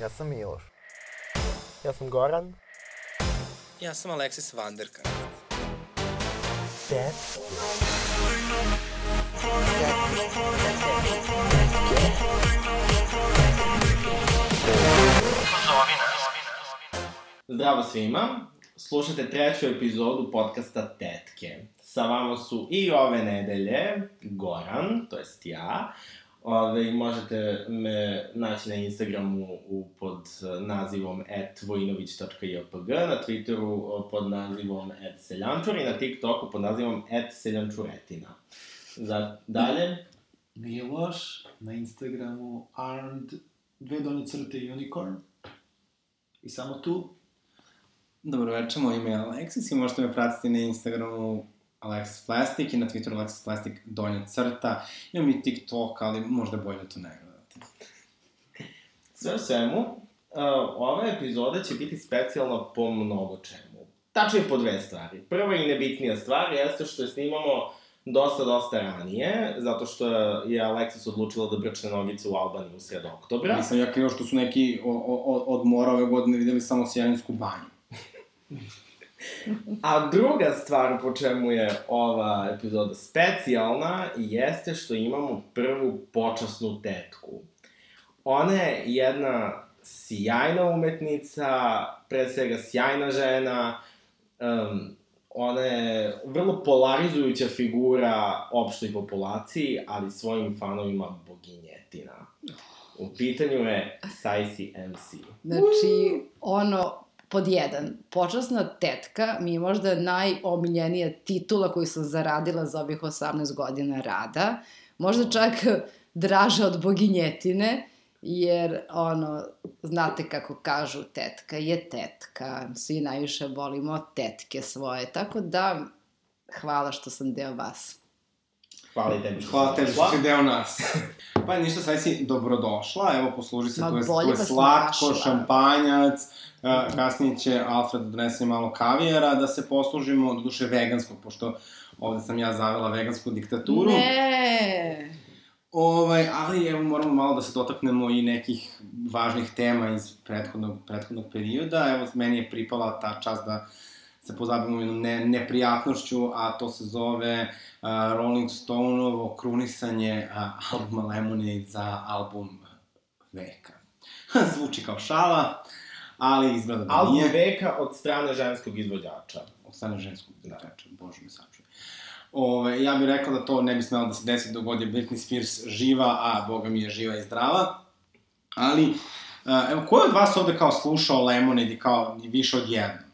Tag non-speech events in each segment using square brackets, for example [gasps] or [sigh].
Ja sam Miloš. Ja sam Goran. Ja sam Aleksis Vanderka. Dad. Zdravo svima, slušate treću epizodu podcasta Tetke. Sa vama su i ove nedelje Goran, to jest ja. Ove, možete me naći na Instagramu u, pod nazivom etvojinović.jpg, na Twitteru pod nazivom etseljančur i na TikToku pod nazivom etseljančuretina. Za, dalje, Miloš, na Instagramu armed, dve donje crte unicorn. I samo tu. Dobro večer, moje ime je Aleksis i možete me pratiti na Instagramu Alexis Plastic i na Twitteru Alexis Plastic donja crta. Imam i TikTok, ali možda je bolje da to ne gledate. Sve u svemu, uh, ova epizoda će biti specijalna po mnogo čemu. Tačnije po dve stvari. Prva i nebitnija stvar jeste što je snimamo dosta, dosta ranije, zato što je Alexis odlučila da brčne nogice u Albaniji u sred oktobra. Nisam ja krivo što su neki o, o, od mora ove godine videli samo Sjajninsku banju. [laughs] A druga stvar po čemu je ova epizoda specijalna jeste što imamo prvu počasnu tetku. Ona je jedna sjajna umetnica, pre svega sjajna žena, um, ona je vrlo polarizujuća figura opštoj populaciji, ali svojim fanovima boginjetina. U pitanju je Sajsi MC. Znači, ono, pod jedan, počasna tetka mi je možda najomiljenija titula koju sam zaradila za ovih 18 godina rada. Možda čak draža od boginjetine, jer, ono, znate kako kažu, tetka je tetka. Svi najviše volimo tetke svoje. Tako da, hvala što sam deo vas. Hvala i tebi što Hvala tebi što si deo nas. [laughs] pa ništa, sad si dobrodošla, evo posluži se, Ma, to je, je vas slatko, našla. šampanjac, uh, kasnije će Alfred da donese malo kavijera, da se poslužimo, do duše veganskog, pošto ovde sam ja zavela vegansku diktaturu. Ne! Ovaj, ali evo moramo malo da se dotaknemo i nekih važnih tema iz prethodnog, prethodnog perioda. Evo, meni je pripala ta čast da se pozabavimo jednom ne, neprijatnošću, a to se zove uh, Rolling Stone-ovo krunisanje uh, albuma Lemonade za album veka. [laughs] Zvuči kao šala, ali izgleda da Album nije. veka od strane ženskog izvođača. Od strane ženskog izvođača, bože mi sačuje. Ove, ja bih rekao da to ne bi smelo da se desi dok god je Britney Spears živa, a boga mi je živa i zdrava. Ali, a, evo, ko je od vas ovde kao slušao Lemonade i kao više od jedno?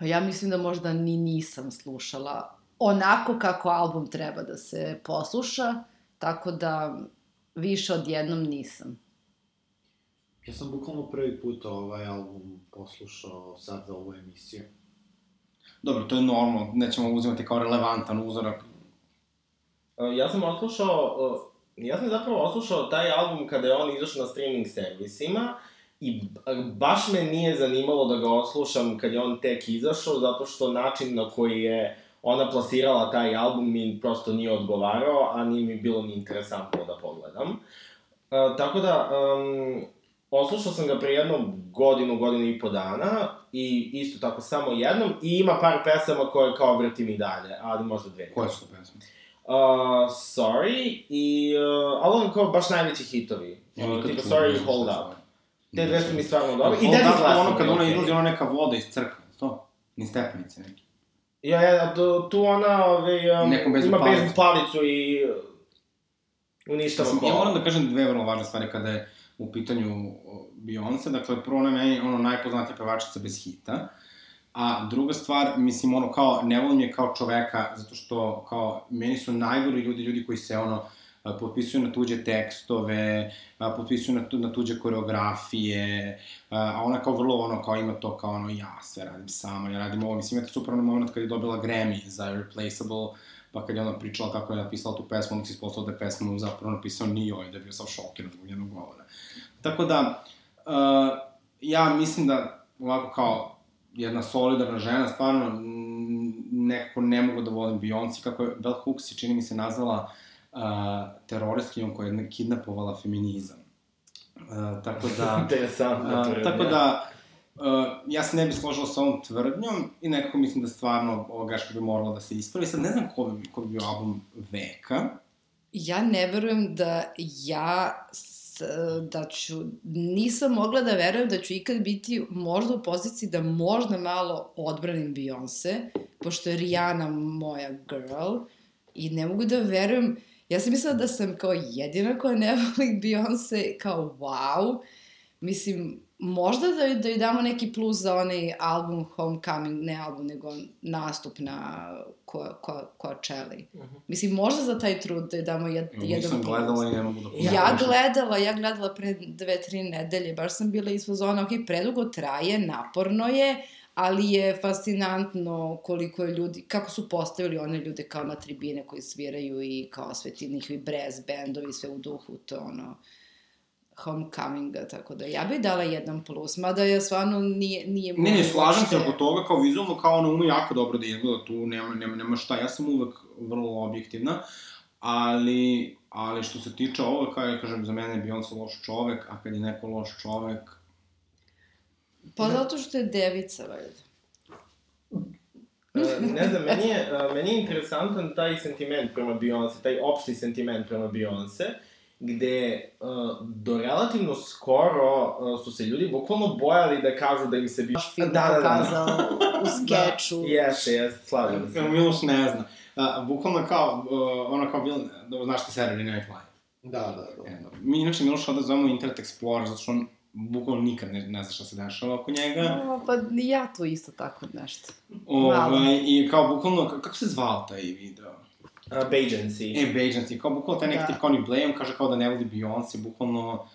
Pa ja mislim da možda ni nisam slušala onako kako album treba da se posluša, tako da više od jednom nisam. Ja sam bukvalno prvi put ovaj album poslušao sad za ovu emisiju. Dobro, to je normalno, nećemo uzimati kao relevantan uzorak. Uh, ja sam oslušao, uh, ja sam zapravo oslušao taj album kada je on izašao na streaming servisima i baš me nije zanimalo da ga oslušam kad je on tek izašao, zato što način na koji je ona plasirala taj album mi prosto nije odgovarao, a nije mi bilo ni interesantno da pogledam. Uh, tako da, um, oslušao sam ga pre jedno godinu, godinu i po dana i isto tako samo jednom i ima par pesama koje kao vrtim i dalje, ali možda dve. Koje su pesme? Uh, sorry i, uh, ali on kao baš najveći hitovi. Ja Uh, tipa Sorry Hold Up. Te dve su mi stvarno dobre. I Up, Glass. ono kad ona izlazi, ona neka voda iz crkve, to? Ni stepenice neki. Ja, ja, tu, tu ona ovaj, um, ima beznu palicu i uništava Mislim, ja kola. moram da kažem dve vrlo važne stvari kada je u pitanju Beyoncé. Dakle, prvo ona je ono najpoznatija pevačica bez hita. A druga stvar, mislim, ono, kao, ne volim je kao čoveka, zato što, kao, meni su najgori ljudi, ljudi koji se, ono, potpisuju na tuđe tekstove, potpisuju na, tu, na tuđe koreografije, a, ona kao vrlo, ono, kao ima to, kao, ono, ja sve radim sama, ja radim ovo. Mislim, imate super onaj moment kad je dobila Grammy za Irreplaceable, pa kad je ona pričala kako je napisala tu pesmu, onda se ispostavilo da je pesmu zapravo napisao Nio i da je bio sav šokiran zbog njenog govora. Tako da, uh, ja mislim da ovako kao jedna solidarna žena, stvarno nekako ne mogu da volim Beyoncé, kako je Bell Hooks je čini mi se nazvala uh, teroristkinjom koja je kidnapovala feminizam. Uh, Uh, tako da... [laughs] Interesantna Uh, tvrdnja. tako da, uh, ja se ne bih složila sa ovom tvrdnjom i nekako mislim da stvarno ova greška bi morala da se ispravi. Sad ne znam ko bi, ko bi bio album veka. Ja ne verujem da ja da ću, nisam mogla da verujem da ću ikad biti možda u poziciji da možda malo odbranim Beyoncé, pošto je Rihanna moja girl i ne mogu da verujem, ja sam mislila da sam kao jedina koja ne [laughs] voli Beyoncé, kao wow, mislim, možda da, da joj damo neki plus za onaj album Homecoming, ne album, nego nastup na ko, ko, Coachella. Mislim, možda za taj trud da joj damo jed, Evo, jedan nisam plus. gledala i ne mogu da Ja kažem. gledala, ja gledala pre dve, tri nedelje, baš sam bila iz fazona, ok, predugo traje, naporno je, ali je fascinantno koliko je ljudi, kako su postavili one ljude kao na tribine koji sviraju i kao sve ti njihovi brass bendovi, sve u duhu, to ono, homecominga, tako da ja bih dala jedan plus, mada je stvarno nije, nije Ne, ne, slažem se oko toga, kao vizualno, kao ona ume jako dobro da izgleda, tu nema, nema, nema šta, ja sam uvek vrlo objektivna, ali, ali što se tiče ovoga, kao ja kažem, za mene je Beyoncé loš čovek, a kad je neko loš čovek, Pa zato što je devica, valjda. E, ne znam, meni je, e, meni je interesantan taj sentiment prema Beyoncé, taj opšti sentiment prema Beyoncé, gde uh, do relativno skoro uh, su se ljudi bukvalno bojali da kažu da im se bi... Baš film da, da, da. pokazao u [laughs] skeču. Jeste, jeste, slažem se. Miloš ne zna. A, bukvalno kao, uh, ona kao bila, da znaš ti Saturday Night Live. Da, da, da. E, da. Mi inače Miloš ovde zovemo Internet Explorer, zato što on bukvalno nikad ne, ne zna šta se dešava oko njega. No, pa ja to isto tako nešto. Ovaj, I kao bukvalno, kako se zvao taj video? Uh, Bajancy. E, Agency, kao bukvalno taj neki Da. tip kao ni Blay, on kaže kao da ne voli Beyoncé, bukvalno...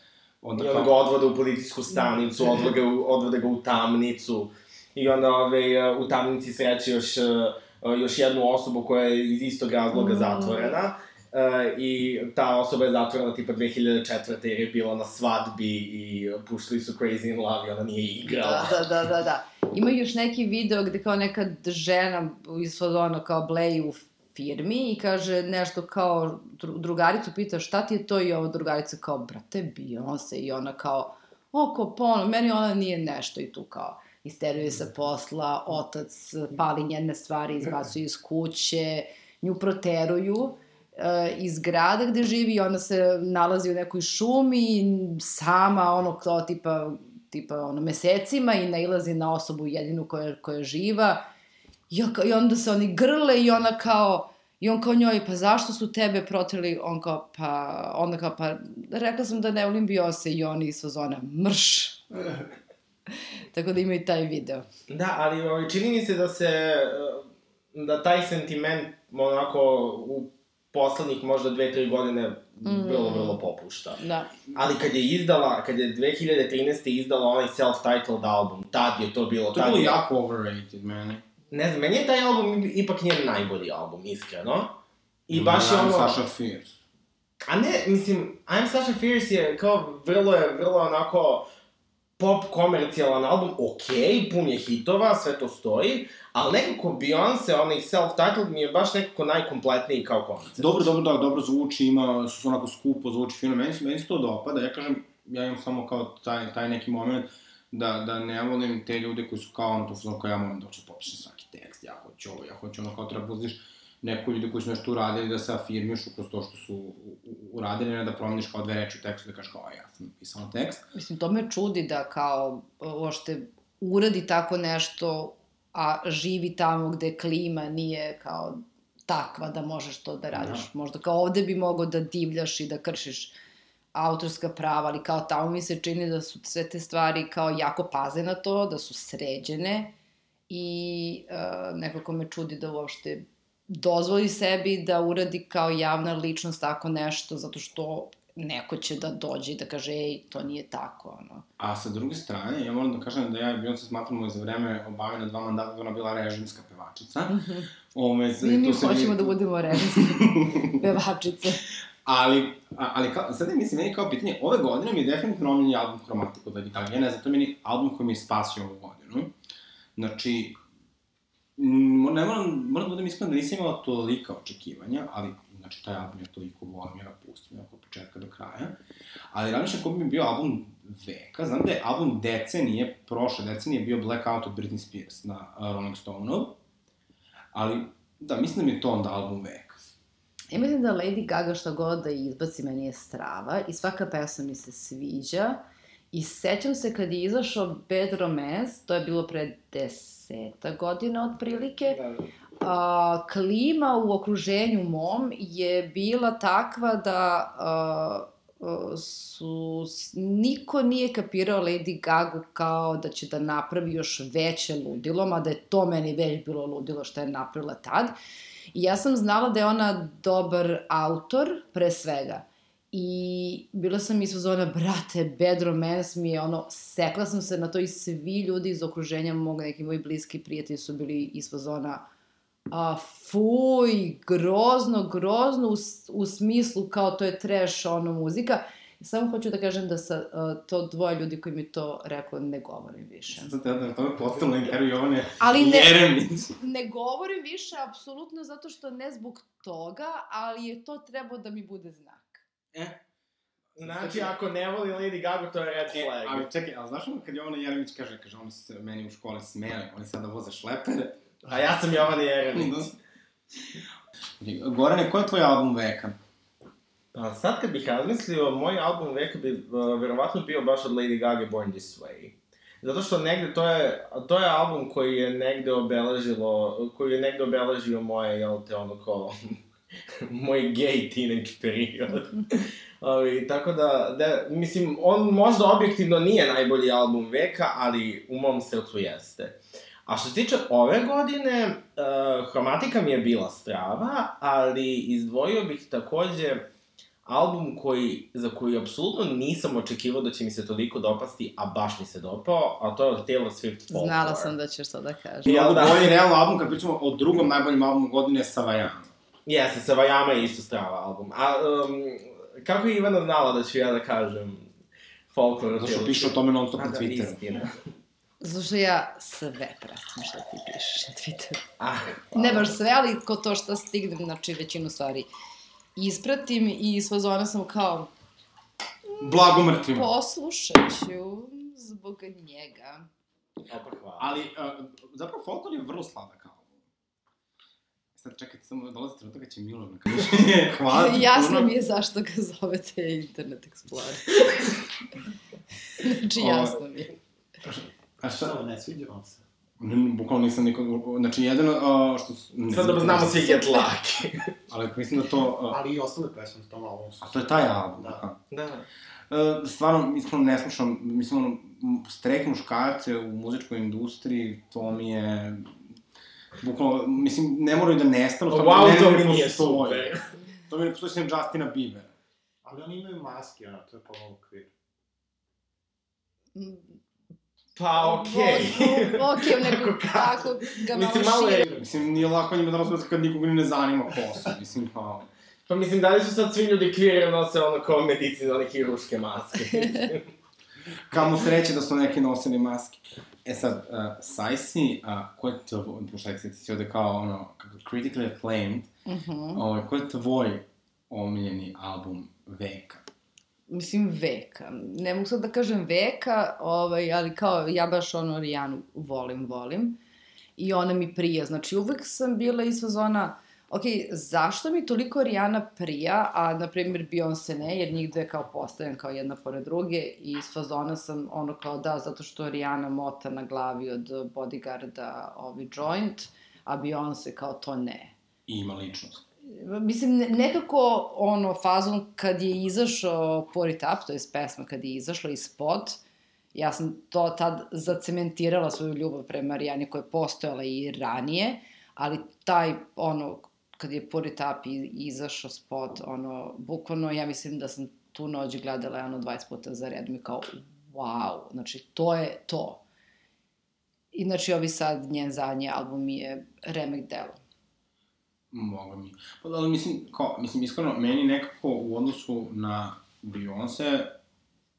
Onda I onda ga odvode u policijsku stanicu, odvode ga, u- odvode ga u tamnicu. I onda ove, u tamnici sreće još, uh, još jednu osobu koja je iz istog razloga Mm. zatvorena. Uh, I ta osoba je zatvorena tipa 2004. jer je bila na svadbi i puštili su Crazy in Love i ona nije igrala. Da, da, da, da, da. Ima još neki video gde kao neka žena iz ono kao Blay u firmi i kaže nešto kao, dru- drugaricu pita šta ti je to i ova drugarica kao, brate, Beyoncé i ona kao, oko, pa ono, meni ona nije nešto i tu kao, isteruje sa posla, otac pali njene stvari, izbacuje iz kuće, nju proteruju e, iz grada gde živi i ona se nalazi u nekoj šumi sama, ono, kao tipa, tipa ono, mesecima i nailazi na osobu jedinu koja, koja je živa I, I onda se oni grle i ona kao, i on kao njoj, pa zašto su tebe protrali? On kao, pa, onda kao, pa, rekla sam da ne volim Beyoncé i oni iz fazona, mrš. [laughs] Tako da ima i taj video. Da, ali ovaj, čini mi se da se, uh, da taj sentiment onako u poslednjih možda dve, tri godine vrlo, vrlo popušta. Da. Ali kad je izdala, kad je 2013. izdala onaj self-titled album, tad je to bilo... To je bilo jako overrated meni. Ne znam, meni je taj album ipak njen najbolji album, iskreno. I baš je ono... Sasha Fierce. A ne, mislim, I'm Sasha Fierce je kao vrlo je, vrlo onako pop komercijalan album, okej, pun je hitova, sve to stoji, ali nekako Beyoncé, onaj self-titled mi je baš nekako najkompletniji kao koncept. Dobro, dobro, da, dobro zvuči, ima, su onako skupo, zvuči fino, meni, meni se to dopada, ja kažem, ja imam samo kao taj, taj neki moment da, da ne volim te ljude koji su kao ono to fuzon kao ja moram da hoću popišem svaki tekst, ja hoću ovo, ja hoću ono kao treba pustiš neko ljude koji su nešto uradili da se afirmišu kroz to što su uradili, ne da promeniš kao dve reči u tekstu da kažeš kao, ja sam napisala tekst. Mislim, to me čudi da kao, uopšte, uradi tako nešto, a živi tamo gde klima nije kao takva da možeš to da radiš. Da. Možda kao ovde bi mogao da divljaš i da kršiš autorska prava, ali kao tamo mi se čini da su sve te stvari kao jako paze na to, da su sređene i uh, nekako me čudi da uopšte dozvoli sebi da uradi kao javna ličnost tako nešto, zato što neko će da dođe i da kaže, ej, to nije tako, ono. A sa druge strane, ja moram da kažem da ja i Beyoncé smatramo za vreme obavljena dva mandata da ona bila režimska pevačica. Ove, Mi, mi tu se hoćemo vidi- da budemo režimske [laughs] pevačice. Ali, ali kao, sad je, mislim, meni kao pitanje, ove godine mi je definitivno omiljeni album Chromatico da Italija, ja ne znam, to je meni album koji mi je spasio ovu godinu. Znači, ne moram, moram da budem iskren da nisam imala tolika očekivanja, ali znači taj album ja toliko volim, ja ga pustim od početka do kraja, ali razmišljam ko bi mi bio album veka, znam da je album decenije, prošle decenije bio Blackout od Britney Spears na uh, Rolling Stone-u, ali da, mislim da mi je to onda album veka. Ja mislim da Lady Gaga šta god da izbaci meni je strava i svaka pesma mi se sviđa. I sećam se kad je izašao Bad Romance, to je bilo pre deseta godina otprilike, Da, da. a, klima u okruženju mom je bila takva da a, su, niko nije kapirao Lady Gagu kao da će da napravi još veće ludilo, mada je to meni već bilo ludilo što je napravila tad. I ja sam znala da je ona dobar autor, pre svega. I bila sam iz zona, brate, Bad Romance mi je ono, sekla sam se na to i svi ljudi iz okruženja mog, neki moji bliski prijatelji su bili iz zona, a, fuj, grozno, grozno, u, u smislu kao to je trash, ono, muzika. Samo hoću da kažem da sa a, to dvoje ljudi koji mi to reklo ne govorim više. Sad te da to je postavila intervju Jovane Ali ne, Jeremić. ne govorim više apsolutno zato što ne zbog toga, ali je to trebao da mi bude znak. Znači, ako ne voli Lady Gaga, to je red E, flag. ali čekaj, ali znaš ono kad Jovana Jeremić kaže, kaže, oni su se meni u školi smeli, oni sada voze šlepere. A ja sam Jovan Jeremić. Gorane, ko je tvoj album veka? Pa sad kad bih razmislio, moj album veka bi uh, verovatno bio baš od Lady Gaga Born This Way. Zato što negde to je, to je album koji je negde obeležilo, koji je negde obeležio moje, jel te, ono kao, [laughs] moj gay teenage period. [laughs] Ali, tako da, da, mislim, on možda objektivno nije najbolji album veka, ali u mom srcu jeste. A što se tiče ove godine, uh, Hromatika mi je bila strava, ali izdvojio bih takođe album koji, za koji apsolutno nisam očekivao da će mi se toliko dopasti, a baš mi se dopao, a to je od Taylor Swift Folklore. Znala sam da ćeš to da. Jel Mnogo da? bolji realno album kad pričamo o drugom najboljem albumu godine Savajana. Jeste, Savajama je isto strava album. A, um, kako je Ivana znala da ću ja da kažem Folklore? od Zato što piše o tome non stop na da, Twitteru. istina. Zato što ja sve pratim šta ti pišeš na Twitteru. Ah, Ne baš sve, ali ko to što stignem, znači većinu stvari ispratim i iz fazona sam kao, Blago mrtvima. poslušat ću zbog njega. Opa, hvala. Ali, uh, zapravo, Folklore je vrlo sladak. Sad čekajte, samo dolazi trenutak kad će Milan na kaže, [laughs] hvala ti Jasno mi je zašto ga zovete Internet Explorer. [laughs] znači, Ovo- jasno mi je. A šta? Ne sviđa vam se? Bukvalno nisam nikog... Znači, jedino uh, što... s- Ne Sad da znam znamo svi Get Lucky. [laughs] Ali mislim da to... Uh, Ali i ostale pesme u tom albumu su... a to je taj album, Da. da. Uh, stvarno, iskreno ne slušam, mislim, ono, strek muškarce u muzičkoj industriji, to mi je... Bukvalno, mislim, ne moraju da nestanu, stvarno, Wow, ne- to ne mi nije super. [laughs] To mi ne postoji sem Justina Biebera. Ali oni imaju maske, ono, to je pomalo kvir. Mm, Pa, okej. o- Okej, [laughs] neko Ako kažem. tako ga malo Mislim, malo je-. Mislim, nije lako njima da razumije kad nikoga ni ne zanima ko su, mislim, kao... Pa mislim, da li su sad svi ljudi kvir jer nose ono kao medicinalne hiruške maske? [laughs] Kamo sreće da su neki nosili maske. E sad, uh, Sajsi, uh, ko je tvoj, pošto je ti ovde kao, ono, kako, critically acclaimed, Mhm. ovaj, ko je tvoj omiljeni album veka? Mislim, veka. Ne mogu sad da kažem veka, ovaj, ali kao ja baš ono Rijanu volim, volim. I ona mi prija. Znači, uvek sam bila iz fazona, ok, zašto mi toliko Rijana prija, a, na primjer, Beyoncé ne, jer njih dve kao postavljam kao jedna pored druge i iz fazona sam ono kao da, zato što Rijana mota na glavi od bodyguarda ovi joint, a Beyoncé kao to ne. I ima ličnost. Mislim, ne- nekako, ono, fazon kad je izašao Pour It Up, to je pesma kad je izašla i spot, ja sam to tad zacementirala svoju ljubav prema Rijani koja je postojala i ranije, ali taj, ono, kad je Pour It Up i- izašao spot, ono, bukvalno, ja mislim da sam tu noć gledala ono 20 puta za redom i kao, wow, znači, to je to. I znači, ovi sad, njen zadnji album je remek delo. Mogu mi. Pa da, ali mislim, kao, mislim, iskreno, meni nekako u odnosu na Beyoncé,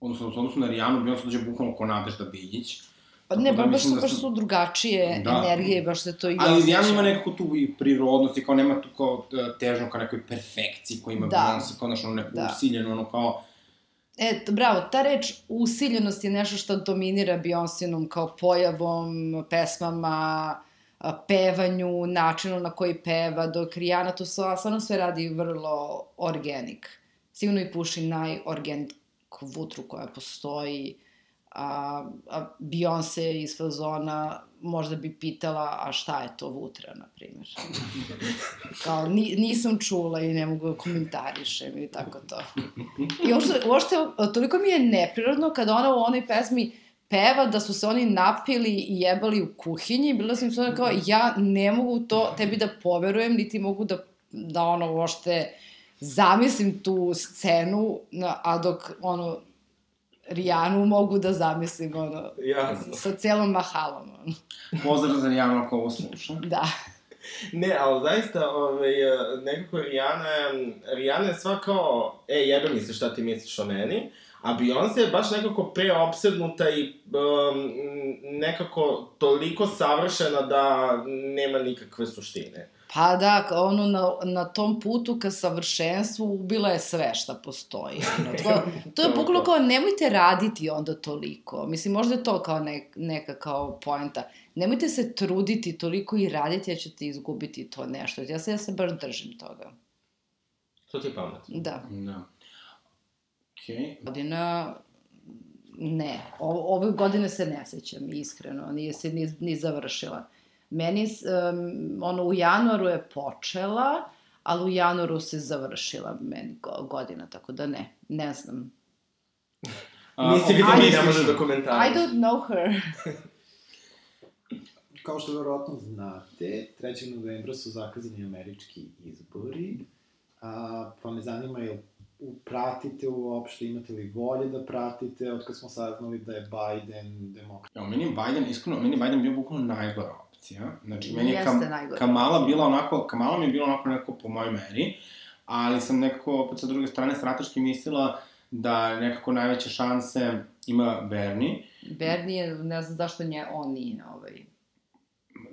odnosno u odnosu na Rijanu, Beyoncé dođe bukvalno ko Nadežda Biljić. Pa ne, da baš, su, da baš su- drugačije Da. energije, baš se to i Ali osjeća. Rihanna ima nekako tu i prirodnost i kao nema tu kao e, težnju ka nekoj perfekciji koju ima Da. Beyoncé, kao znaš, ono neku Da. usiljenu, ono kao... E, bravo, ta reč usiljenost je nešto što dominira Beyoncénom kao pojavom, pesmama, pevanju, načinu na koji peva, dok Rihanna to sva- stvarno sve radi vrlo organik. Sigurno i puši najorganik vutru koja postoji, a, a Beyoncé iz fazona možda bi pitala, a šta je to vutra, na primjer. [laughs] Kao, ni, nisam čula i ne mogu da komentarišem i tako to. I uopšte, toliko mi je neprirodno kada ona u onoj pesmi peva da su se oni napili i jebali u kuhinji, bila sam sada kao, ja ne mogu to tebi da poverujem, niti mogu da, da ono uopšte zamislim tu scenu, a dok ono, Rijanu mogu da zamislim, ono, Jasno. sa celom mahalom, ono. Pozdrav za Rihanna ako ovo sluša. Da. Ne, ali zaista, ovaj, nekako Rijana, je- Rijana je sva kao, e, jebe mi se šta ti misliš o meni, a Beyoncé je baš nekako preopsednuta i um, nekako toliko savršena da nema nikakve suštine. Pa da, ono na, na tom putu ka savršenstvu ubila je sve šta postoji. [laughs] Ono, to, to je bukvalno kao nemojte raditi onda toliko. Mislim, možda je to kao nek, neka kao poenta. Nemojte se truditi toliko i raditi, jer ćete izgubiti to nešto. Ja se, ja se baš držim toga. To ti je pametno. Da. Da. Okej. Godina, ne. O, ove godine se ne sećam, iskreno. Nije se ni, ni završila. Meni, um, ono, u januaru je počela, ali u januaru se završila meni go- godina, tako da ne, ne znam. A, Nisi vidio ni ne može da komentariš. I don't know her. [laughs] Kao što verovatno znate, 3. novembra su zakazani američki izbori, a, pa me zanima jel u- pratite uopšte, imate li volje da pratite, od kad smo saznali da je Biden demokrat. Evo, meni je Biden, iskreno, meni je Biden bio bukvalno najgora opcija. Znači, meni je kam, Kamala bila onako, Kamala mi je bila onako nekako po mojoj meri, ali sam nekako, opet sa druge strane, strateški mislila da nekako najveće šanse ima Bernie. Bernie, ne znam zašto nje, on nije ovaj.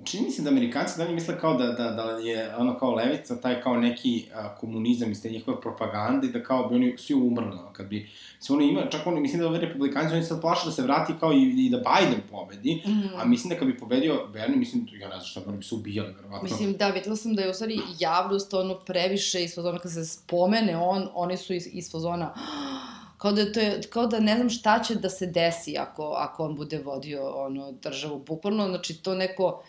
Čini mi se da Amerikanci dalje misle kao da, da, da je ono kao levica, taj kao neki a, komunizam iz te njihove propagande da kao bi oni svi umrli, ono, kad bi se ono ima, čak oni, mislim da ovi republikanci, oni sad plaše da se vrati kao i, i da Biden pobedi, Mm. a mislim da kad bi pobedio Bernie, mislim, ja ne znam šta, oni bi se ubijali, verovatno. Mislim, da, videla sam da je u stvari javnost ono previše iz fazona, kad se spomene on, oni su iz, iz fazona, [gasps] kao da, to je, kao da ne znam šta će da se desi ako, ako on bude vodio ono, državu. Bukvalno, znači, to neko,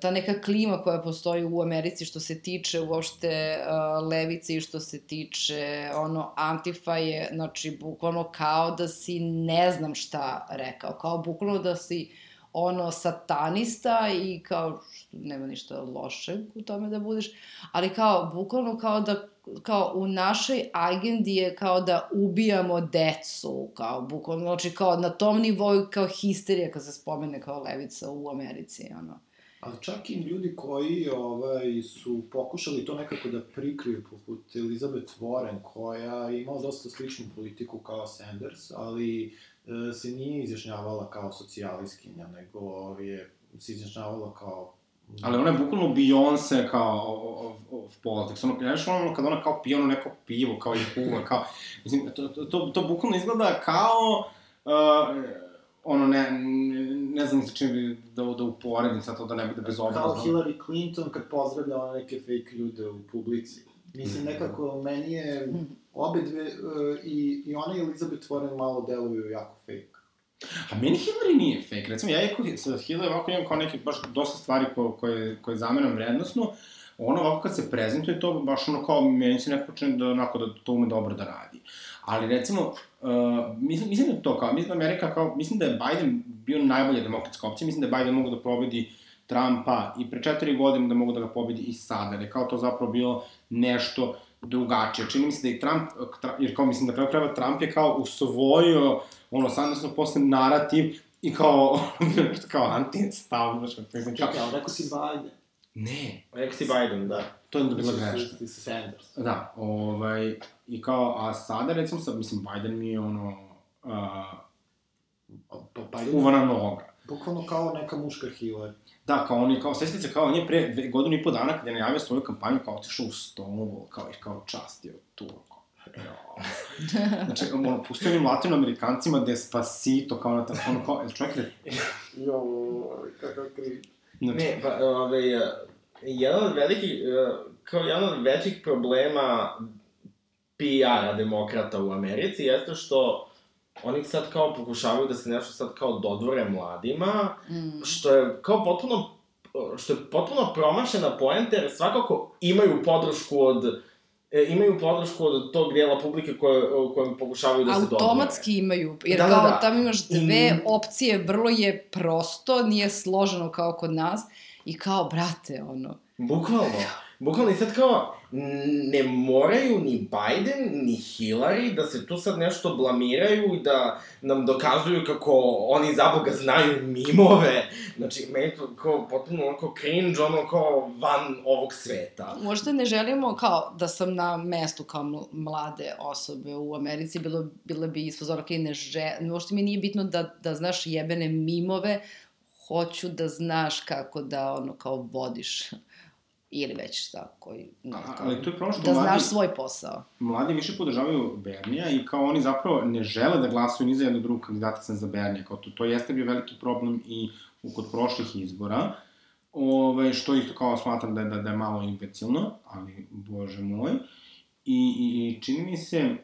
ta neka klima koja postoji u Americi što se tiče uopšte uh, levice i što se tiče ono Antifa je znači bukvalno kao da si ne znam šta rekao, kao bukvalno da si ono satanista i kao nema ništa lošeg u tome da budeš, ali kao bukvalno kao da kao u našoj agendi je kao da ubijamo decu, kao bukvalno, znači kao na tom nivou kao histerija kad se spomene kao levica u Americi, ono. Ali čak i ljudi koji ovaj, su pokušali to nekako da prikriju, poput Elizabeth Warren, koja je imala dosta sličnu politiku kao Sanders, ali e, se nije izjašnjavala kao socijalistkinja, nego je se izjašnjavala kao Ali ona je bukvalno Beyoncé kao of, of politics. Ono, znaš ono kad ona kao pije ono neko pivo, kao i kuva, kao... Mislim, to, to, to, to bukvalno izgleda kao... Uh, ono, ne, ne, ne znam sa čim bi da, da uporedim sad to da ne bude bezobrazno. Kao Hillary Clinton kad pozdravlja one neke fake ljude u publici. Mislim, nekako, meni je obe dve, uh, i, i ona i Elizabeth Warren malo deluju jako fake. A meni Hillary nije fake. Recimo, ja iako sa Hillary ovako imam kao neke baš dosta stvari ko, koje, koje zameram vrednostno, ono ovako kad se prezentuje to baš ono kao, meni se nekako čini da, onako, da to ume dobro da radi. Ali recimo, uh, mislim, mislim da je to kao, mislim da Amerika kao, mislim da je Biden bio najbolja demokratska opcija, mislim da je Biden mogu da pobedi Trumpa i pre četiri godine da mogu da ga pobedi i sada, da je kao to zapravo bilo nešto drugačije. Čini mi se da i Trump, jer kao mislim da kraju krajeva Trump je kao usvojio ono Sandersno posle narativ i kao, [laughs] kao anti-stav, znaš, kao, Čekaj, ali rekao si Biden. Ne, Rekao si Biden, da. to je onda bila greška. Ti si Sanders. Da, ovaj, i kao, a sada, recimo, sad, mislim, Biden mi je ono, uh, Pa Biden... uvana noga. Bukvalno kao neka muška Hillary. Da, kao on je, kao, sećate se, kao on je pre godinu i po dana kada je najavio svoju kampanju, kao otišao u Stonewall, kao, i kao častio tu, kao, jo. [laughs] Znači, ono, pustio onim latinoamerikancima Despacito, kao na telefonu, kao, jel čovjek je... [laughs] Jo, kakav kriv. Znači, Ne, pa, ove, jedan od velikih, e, kao jedan od većih problema PR-a demokrata u Americi jeste što oni sad kao pokušavaju da se nešto sad kao dodvore mladima, Mm. što je kao potpuno što je potpuno promašena poenta, jer svakako imaju podršku od imaju podršku od tog dijela publike koje, kojem pokušavaju da se dodvore. Automatski imaju, jer Da, da, kao da. tamo imaš dve I- opcije, vrlo je prosto, nije složeno kao kod nas, i kao, brate, ono, Bukvalno. Bukvalno i sad kao, ne moraju ni Biden, ni Hillary da se tu sad nešto blamiraju i da nam dokazuju kako oni za Boga znaju mimove. Znači, meni to kao potpuno onako cringe, ono kao van ovog sveta. možda ne želimo kao da sam na mestu kao ml- mlade osobe u Americi, bilo, bilo bi ispozor, ok, ne že, možda mi nije bitno da, da znaš jebene mimove, hoću da znaš kako da, ono, kao vodiš ili već šta, koji, no, kao, ali to je problem što da mladi- znaš svoj posao. mladi više podržavaju Bernija i kao oni zapravo ne žele da glasaju ni za jednog drugog kandidata sem za Bernija. Kao to, to jeste bio veliki problem i u, kod prošlih izbora. Ove, što isto kao smatram da je, da, da je malo imbecilno, ali bože moj. I, i, i čini mi se...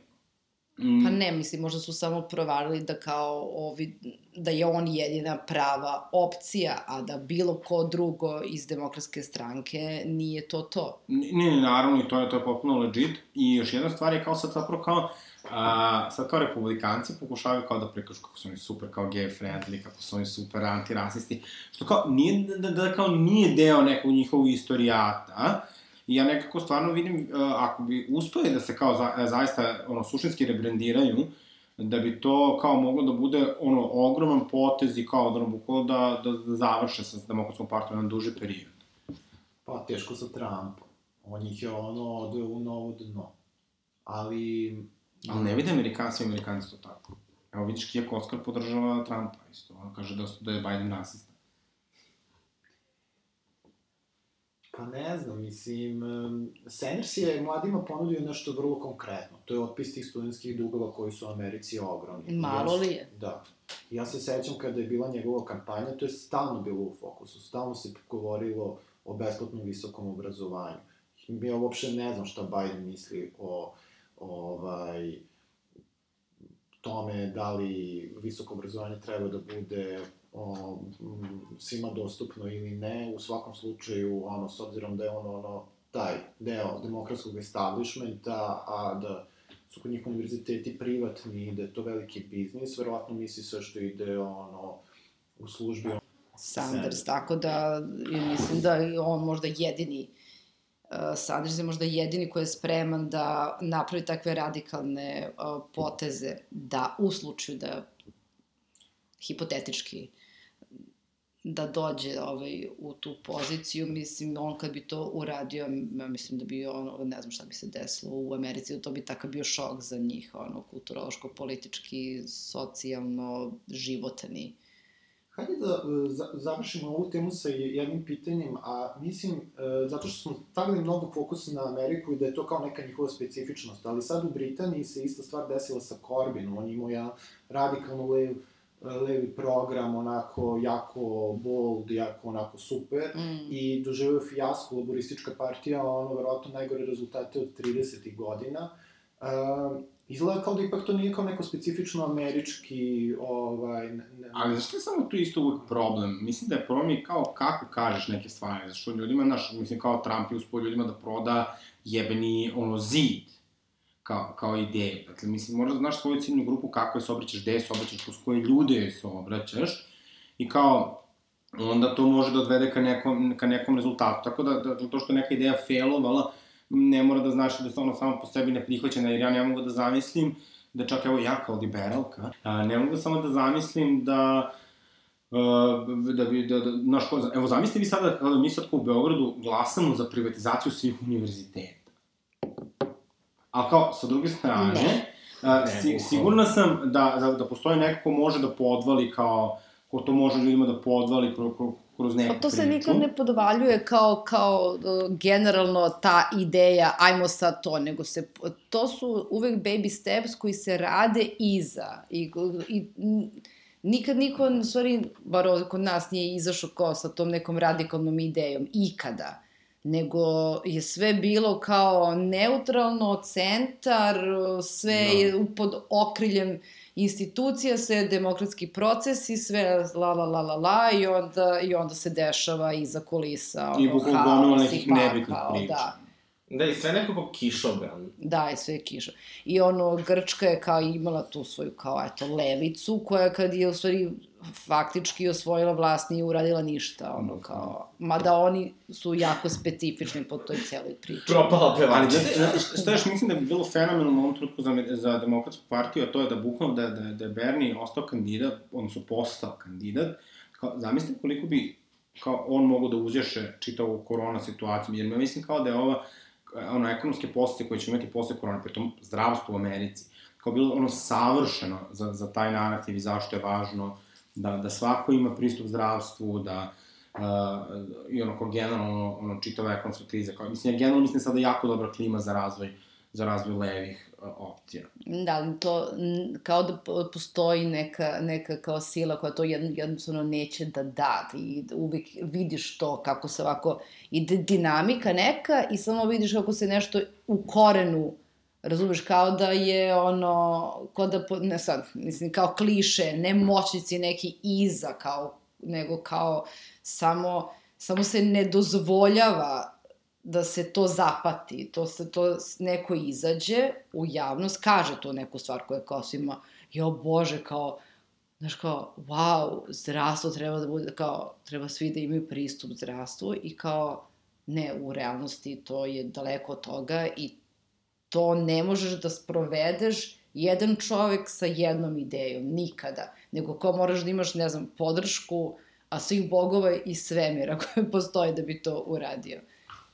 mm, Pa ne, mislim, možda su samo provarili da kao ovi, da je on jedina prava opcija, a da bilo ko drugo iz demokratske stranke nije to to. Ne, ne, naravno, i to je, to je potpuno legit. I još jedna stvar je kao sad zapravo kao, a, sad kao republikanci pokušavaju kao da prikažu kako su oni super kao gay friendly, kako su oni super antirasisti, što kao nije, da, da, da kao nije deo nekog njihovog istorijata, I ja nekako stvarno vidim, uh, ako bi uspeli da se kao za, zaista ono, suštinski rebrendiraju, da bi to kao moglo da bude ono ogroman potez i kao da ono bukvalo da, da, da završe sa demokratskom partijom na duži period. Pa, teško sa Trumpom. On ih je ono odveo u novo dno. Ali... Ali ne vide Amerikanci i Amerikanci to tako. Evo vidiš Kija Kockar podržava Trumpa isto. On kaže da, su, da je Biden rasista. Pa ne znam, mislim, Sanders je mladima ponudio nešto vrlo konkretno. To je otpis tih studentskih dugova koji su u Americi ogromni. Malo li je? Da. Ja se sećam kada je bila njegova kampanja, to je stalno bilo u fokusu. Stalno se govorilo o besplatnom visokom obrazovanju. Ja uopšte ne znam šta Biden misli o, ovaj, tome da li visoko obrazovanje treba da bude o, m, svima dostupno ili ne, u svakom slučaju, ono, s obzirom da je ono, ono, taj deo demokratskog establishmenta, a da su kod njih univerziteti privatni i da je to veliki biznis, verovatno misli sve što ide, ono, u službi Sanders, Sanders. tako da mislim da je on možda jedini uh, Sanders je možda jedini koji je spreman da napravi takve radikalne uh, poteze da u slučaju da hipotetički da dođe ovaj, u tu poziciju, mislim, on kad bi to uradio, ja mislim da bi ono, ne znam šta bi se desilo u Americi, to bi takav bio šok za njih, ono, kulturološko, politički, socijalno, životani. Hajde da e, za, završimo ovu temu sa jednim pitanjem, a mislim, e, zato što smo stavili mnogo fokusa na Ameriku i da je to kao neka njihova specifičnost, ali sad u Britaniji se ista stvar desila sa Corbynom, on imao jedan radikalno lev, levi program, onako jako bold, jako onako super, Mm. i doživio fijasko laboristička partija, ono, verovatno najgore rezultate od 30. godina. Uh, izgleda kao da ipak to nije kao neko specifično američki, ovaj... Ne, ne, Ali zašto je samo tu isto uvek problem? Mislim da je problem i kao kako kažeš neke stvari. Zašto ljudima, znaš, mislim kao Trump je uspio ljudima da proda jebeni, ono, zid kao, kao ideju. Dakle, mislim, moraš da znaš svoju ciljnu grupu, kako je se obraćaš, gde se obraćaš, kroz koje ljude se obraćaš. I kao, onda to može da odvede ka nekom, ka nekom rezultatu. Tako da, da to što je neka ideja failovala, ne mora da znači da se ono samo po sebi ne prihvaćena, jer ja ne mogu da zamislim da čak evo ja kao liberalka, a, ne mogu samo da zamislim da Uh, da bi, da, da, znaš, ko, evo zamislite vi sada, mi sad u Beogradu glasamo za privatizaciju svih univerziteta. A kao, sa druge strane, Ne. a, Ne, si, sigurna sam da, da, da postoji neko ko može da podvali kao ko to može ljudima da podvali kroz, kroz, neku Pa to se priču. nikad ne podvaljuje kao, kao uh, generalno ta ideja, ajmo sad to, nego se, to su uvek baby steps koji se rade iza. I, i nikad niko, stvari, bar kod nas nije izašao kao sa tom nekom radikalnom idejom, ikada nego je sve bilo kao neutralno, centar, sve Da. je pod okriljem institucija, sve demokratski procesi, sve la la la la la i onda, i onda se dešava iza kulisa. I ono, bukvalno haos gomila i nekih nebitnih pakao, priča. Da, Da, i sve nekako kišobran. da, i sve je kiša. I ono, Grčka je kao imala tu svoju kao, eto, levicu, koja kad je u stvari faktički osvojila vlast nije uradila ništa, ono kao, mada oni su jako specifični po toj celoj priči. Propala Ali pevačica. znate, šta- još mislim da bi bilo fenomenalno u ovom trenutku za, za demokratsku partiju, a to je da bukvalno da, da, da je Bernie ostao kandidat, odnosno postao kandidat, kao, zamislite koliko bi kao on mogu da uzješe čitavu korona situaciju, jer mislim kao da je ova ono, ekonomske posle koje će imati posle korona, pritom zdravstvo u Americi, kao bilo ono savršeno za, za taj narativ i zašto je važno da, da svako ima pristup zdravstvu, da uh, i ono kao generalno ono, čitava ekonomska kriza. Kao, mislim, ja generalno mislim sada jako dobra klima za razvoj za razvoj levih uh, opcija. Da, ali to kao da po- postoji neka, neka kao sila koja to jedno, jednostavno neće da da i uvek vidiš to kako se ovako ide dinamika neka i samo vidiš kako se nešto u korenu razumeš, kao da je ono, kao da, ne sad, mislim, kao kliše, ne moćnici neki iza, kao, nego kao samo, samo se ne dozvoljava da se to zapati, to se to neko izađe u javnost, kaže to neku stvar koja je kao svima, jo bože, kao, znaš kao, wow, zdravstvo treba da bude, kao, treba svi da imaju pristup zdravstvu i kao, ne, u realnosti to je daleko od toga i to ne možeš da sprovedeš jedan čovek sa jednom idejom, nikada, nego kao moraš da imaš, ne znam, podršku, a svih bogova i svemira [laughs] koje postoje da bi to uradio.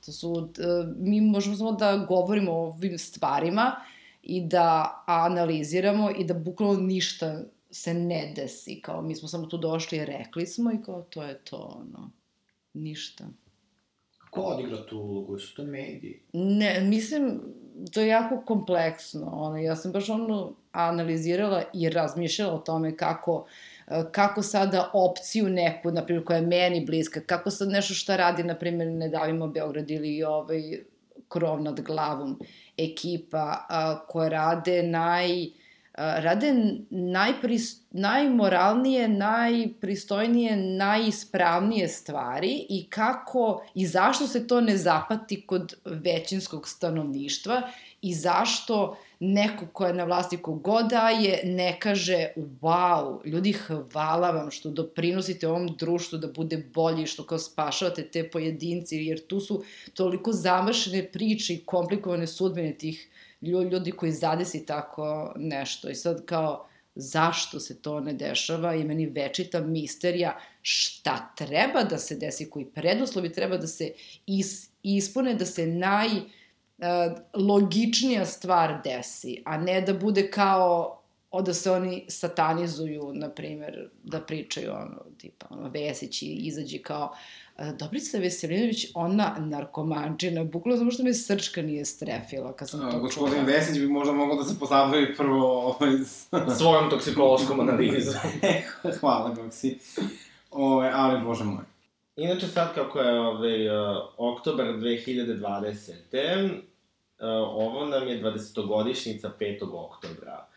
To su, e, mi možemo samo da govorimo o ovim stvarima i da analiziramo i da bukvalno ništa se ne desi, kao mi smo samo tu došli i rekli smo i kao to je to, ono, ništa. Ko odigra tu ulogu? Su to mediji? Ne, mislim, to je jako kompleksno. Ono, ja sam baš ono analizirala i razmišljala o tome kako, e, kako sada opciju neku, na primjer, koja je meni bliska, kako sad nešto šta radi, na primjer, Ne davimo Beograd ili ovaj krov nad glavom ekipa a, koja rade naj rade najpris, najmoralnije, najpristojnije, najispravnije stvari i kako i zašto se to ne zapati kod većinskog stanovništva i zašto neko ko je na vlasti kogod daje ne kaže wow, ljudi hvala vam što doprinosite ovom društvu da bude bolji, što kao spašavate te pojedinci, jer tu su toliko zamršene priče i komplikovane sudbine tih ljudi koji zadesi tako nešto. I sad kao, zašto se to ne dešava i meni večita misterija šta treba da se desi, koji preduslovi treba da se is, ispune, da se naj e, logičnija stvar desi, a ne da bude kao da se oni satanizuju, na primer, da pričaju ono, tipa, ono, Vesić i izađe kao e, Dobrica Veselinović, ona narkomančina, bukvalno samo što me srčka nije strefila kad sam to čula. Gospodin Vesić bi možda mogao da se pozabavi prvo ovaj, s- [laughs] Svojom toksikološkom analizom. [laughs] Hvala, Goksi. Ove, ali, bože moj. Inače, sad kako je ovaj, uh, oktobar 2020. Uh, ovo nam je 20-godišnjica 5. oktobra.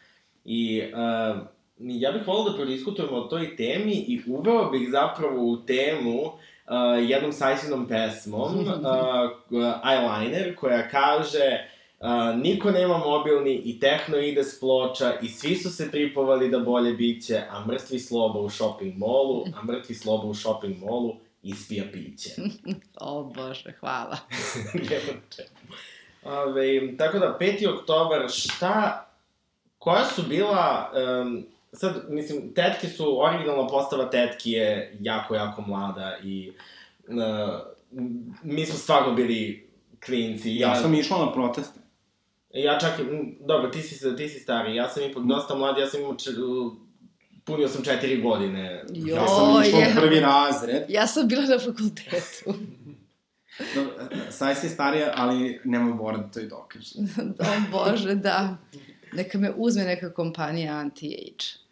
I uh, ja bih volao da prodiskutujemo o toj temi i uveo bih zapravo u temu uh, jednom sajsinom pesmom, uh, [laughs] Eyeliner, koja kaže uh, niko nema mobilni i tehno ide s ploča i svi su se tripovali da bolje biće, a mrtvi sloba u shopping molu, a mrtvi sloba u shopping molu ispija piće. [laughs] O bože, hvala. [laughs] Nema čemu. Ove, tako da, 5. oktobar, šta, koja su bila, um, sad, mislim, tetke su, originalna postava tetki je jako, jako mlada i uh, mi smo stvarno bili klinci. Ja sam išla na proteste. Ja čak, m, dobro, ti si, ti si stari, ja sam ipak dosta mlad, ja sam imao č, punio sam četiri godine. Jo, Ja sam išao je. prvi razred. Ja sam bila na fakultetu. Dobro, Saj si starija, ali nemoj Bora da to i dokaže. [laughs] o Bože, da. Neka me uzme neka kompanija anti-age.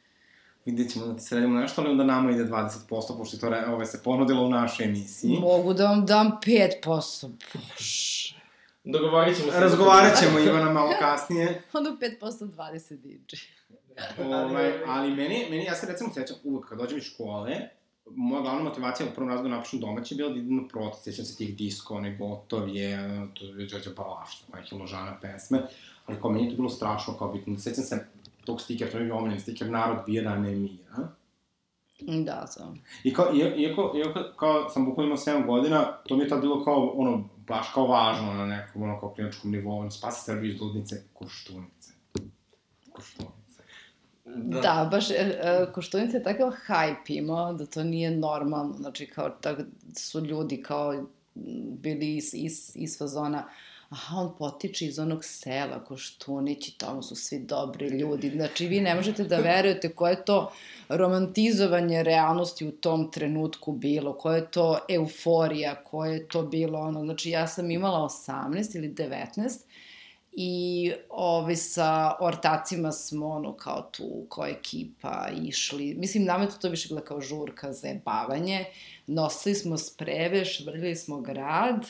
Vidjet ćemo da ti sredimo nešto, ali onda nama ide 20%, pošto je to re, ove, se ponudilo u našoj emisiji. Mogu da vam dam 5%. Bože. Dogovorit ćemo se. Razgovarat ćemo Ivana malo kasnije. [laughs] Onda 5% 20 DJ. Ovaj, ali meni, meni, ja se recimo sećam uvek kad dođem iz škole, moja glavna motivacija u prvom razredu da napišem domaće je bila da idem na protest, sećam se tih disko, one gotov je, to je Đorđe Balašta, Majke Ložana pesme, ali kao meni je to bilo strašno kao bitno. Sećam se tog stikera, to je bio omiljen stiker, narod bira, ne mira. Da, znam. I kao, iako, iako, kao sam bukvalno imao 7 godina, to mi je tad bilo kao, ono, baš kao važno na nekom, ono, kao kliničkom nivou, ono, spasi Srbiju iz ludnice, koštunice. Koštunice. Da, da baš, e, e, Koštunica je takav hype imao da to nije normalno, znači kao tak, su ljudi kao bili iz, iz, iz fazona, aha, on potiče iz onog sela, Koštunić i tamo su svi dobri ljudi. Znači, vi ne možete da verujete koje je to romantizovanje realnosti u tom trenutku bilo, koja je to euforija, koje je to bilo ono, znači ja sam imala 18 ili 19 i ovi sa ortacima smo ono kao tu, kao ekipa išli, mislim nama je to, više bila kao žurka za jebavanje, nosili smo spreve, švrljili smo grad,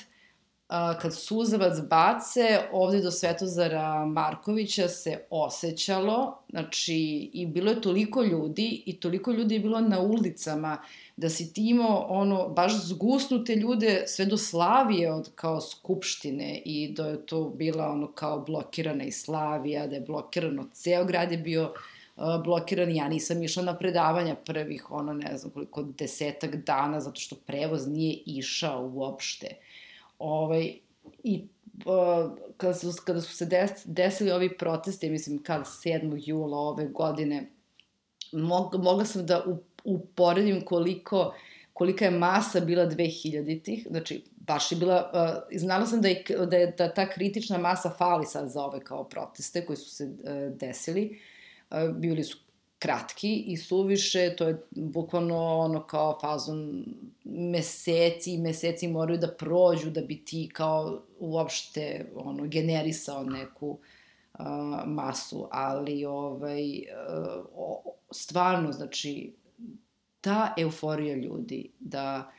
kad suzavac bace, ovde do Svetozara Markovića se osjećalo, znači, i bilo je toliko ljudi, i toliko ljudi je bilo na ulicama, da si ti imao, ono, baš zgusnute ljude sve do Slavije od kao skupštine i da je to bila, ono, kao blokirana i Slavija, da je blokirano, ceo grad je bio uh, blokiran, ja nisam išla na predavanja prvih, ono, ne znam koliko, desetak dana, zato što prevoz nije išao uopšte. Ovaj, I uh, kada, su, kada su se des, desili ovi protesti, mislim, kad 7. jula ove godine, mog, mogla sam da uporedim koliko, kolika je masa bila 2000-ih, znači, baš je bila, uh, znala sam da je, da je da ta kritična masa fali sad za ove kao proteste koji su se uh, desili, uh, bili su kratki i suviše, to je bukvalno ono kao fazon meseci i meseci moraju da prođu da bi ti kao uopšte ono generisao neku uh, masu, ali ovaj uh, stvarno znači ta euforija ljudi da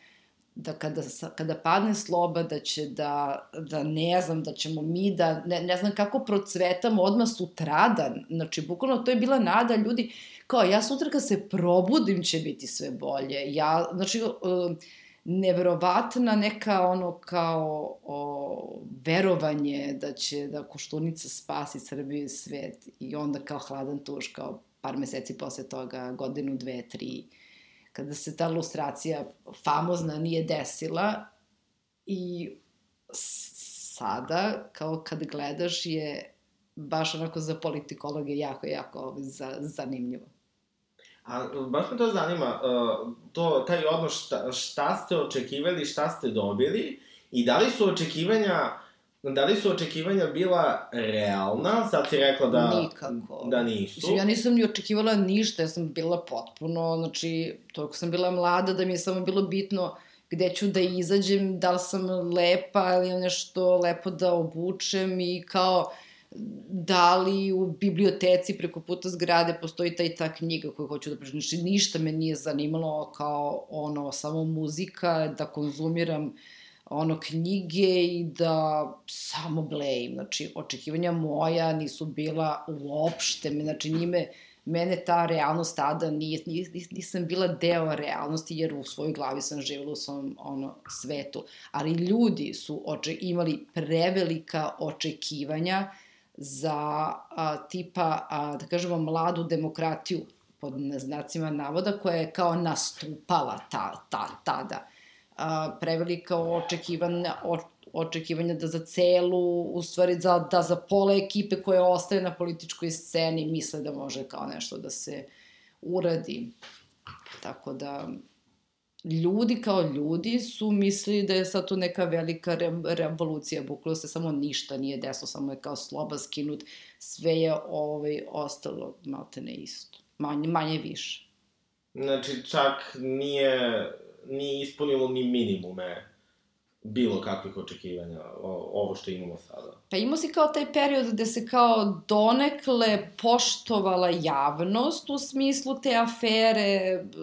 da kada, kada padne sloba, da će da, da ne znam, da ćemo mi da, ne, ne znam kako procvetamo odmah sutradan, znači bukvalno to je bila nada ljudi, kao ja sutra kad se probudim će biti sve bolje, ja, znači, neverovatna neka ono kao o, verovanje da će da Koštunica spasi Srbiju i svet i onda kao hladan tuš kao par meseci posle toga, godinu, dve, tri, kada se ta lustracija famozna nije desila i sada, kao kad gledaš, je baš onako za politikologe jako, jako za, zanimljivo. A baš me to zanima, uh, to, taj odnos šta, šta ste očekivali, šta ste dobili i da li su očekivanja Da li su očekivanja bila realna? Sad si rekla da... Nikako. Da nisu. Mislim, ja nisam ni očekivala ništa, ja sam bila potpuno, znači, toliko sam bila mlada da mi je samo bilo bitno gde ću da izađem, da li sam lepa ili nešto lepo da obučem i kao da li u biblioteci preko puta zgrade postoji ta i ta knjiga koju hoću da pročitam. Znači, ništa me nije zanimalo kao ono, samo muzika, da konzumiram uh, ono knjige i da samo blejim. Znači, očekivanja moja nisu bila uopšte, znači njime, mene ta realnost tada nije, nis, nisam bila deo realnosti, jer u svojoj glavi sam živjela u svom ono, svetu. Ali ljudi su oče, imali prevelika očekivanja za a, tipa, a, da kažemo, mladu demokratiju, pod znacima navoda, koja je kao nastupala ta, ta, tada a, prevelika očekivanja, o, očekivanja da za celu, u stvari za, da za pola ekipe koje ostaje na političkoj sceni misle da može kao nešto da se uradi. Tako da, ljudi kao ljudi su mislili da je sad to neka velika re, revolucija, bukvalo se samo ništa nije desilo, samo je kao sloba skinut, sve je ovaj, ostalo malte ne isto, manje, manje više. Znači, čak nije, nije ispunilo ni minimume bilo kakvih očekivanja, ovo što imamo sada. Pa imao si kao taj period gde se kao donekle poštovala javnost u smislu te afere b-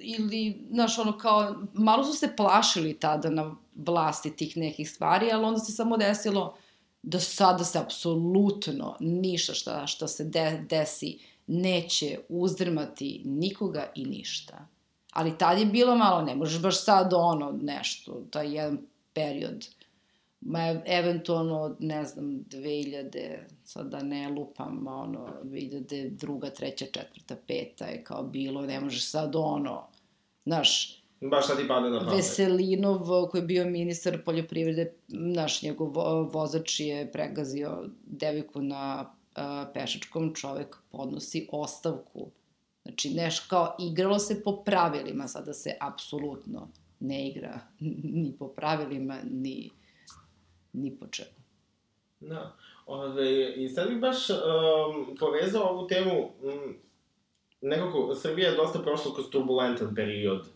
ili, znaš, ono kao, malo su se plašili tada na vlasti tih nekih stvari, ali onda se samo desilo da sada se apsolutno ništa šta, šta se de, desi neće uzdrmati nikoga i ništa. Ali tad je bilo malo, ne možeš baš sad ono nešto, taj jedan period, ma eventualno, ne znam, 2000, sad da ne lupam, ono, 2002, treća, četvrta, peta je kao bilo, ne možeš sad ono, znaš, Baš sad ti pade na pamet. Veselinov, koji je bio ministar poljoprivrede, naš njegov vo- vozač je pregazio devojku na a, pešačkom, čovek podnosi ostavku. Znači, neš kao, igralo se po pravilima, sada se apsolutno ne igra [laughs] ni po pravilima, ni, ni po čemu. Da. Ove, I sad bih baš um, povezao ovu temu, um, nekako, Srbija je dosta prošla kroz turbulentan period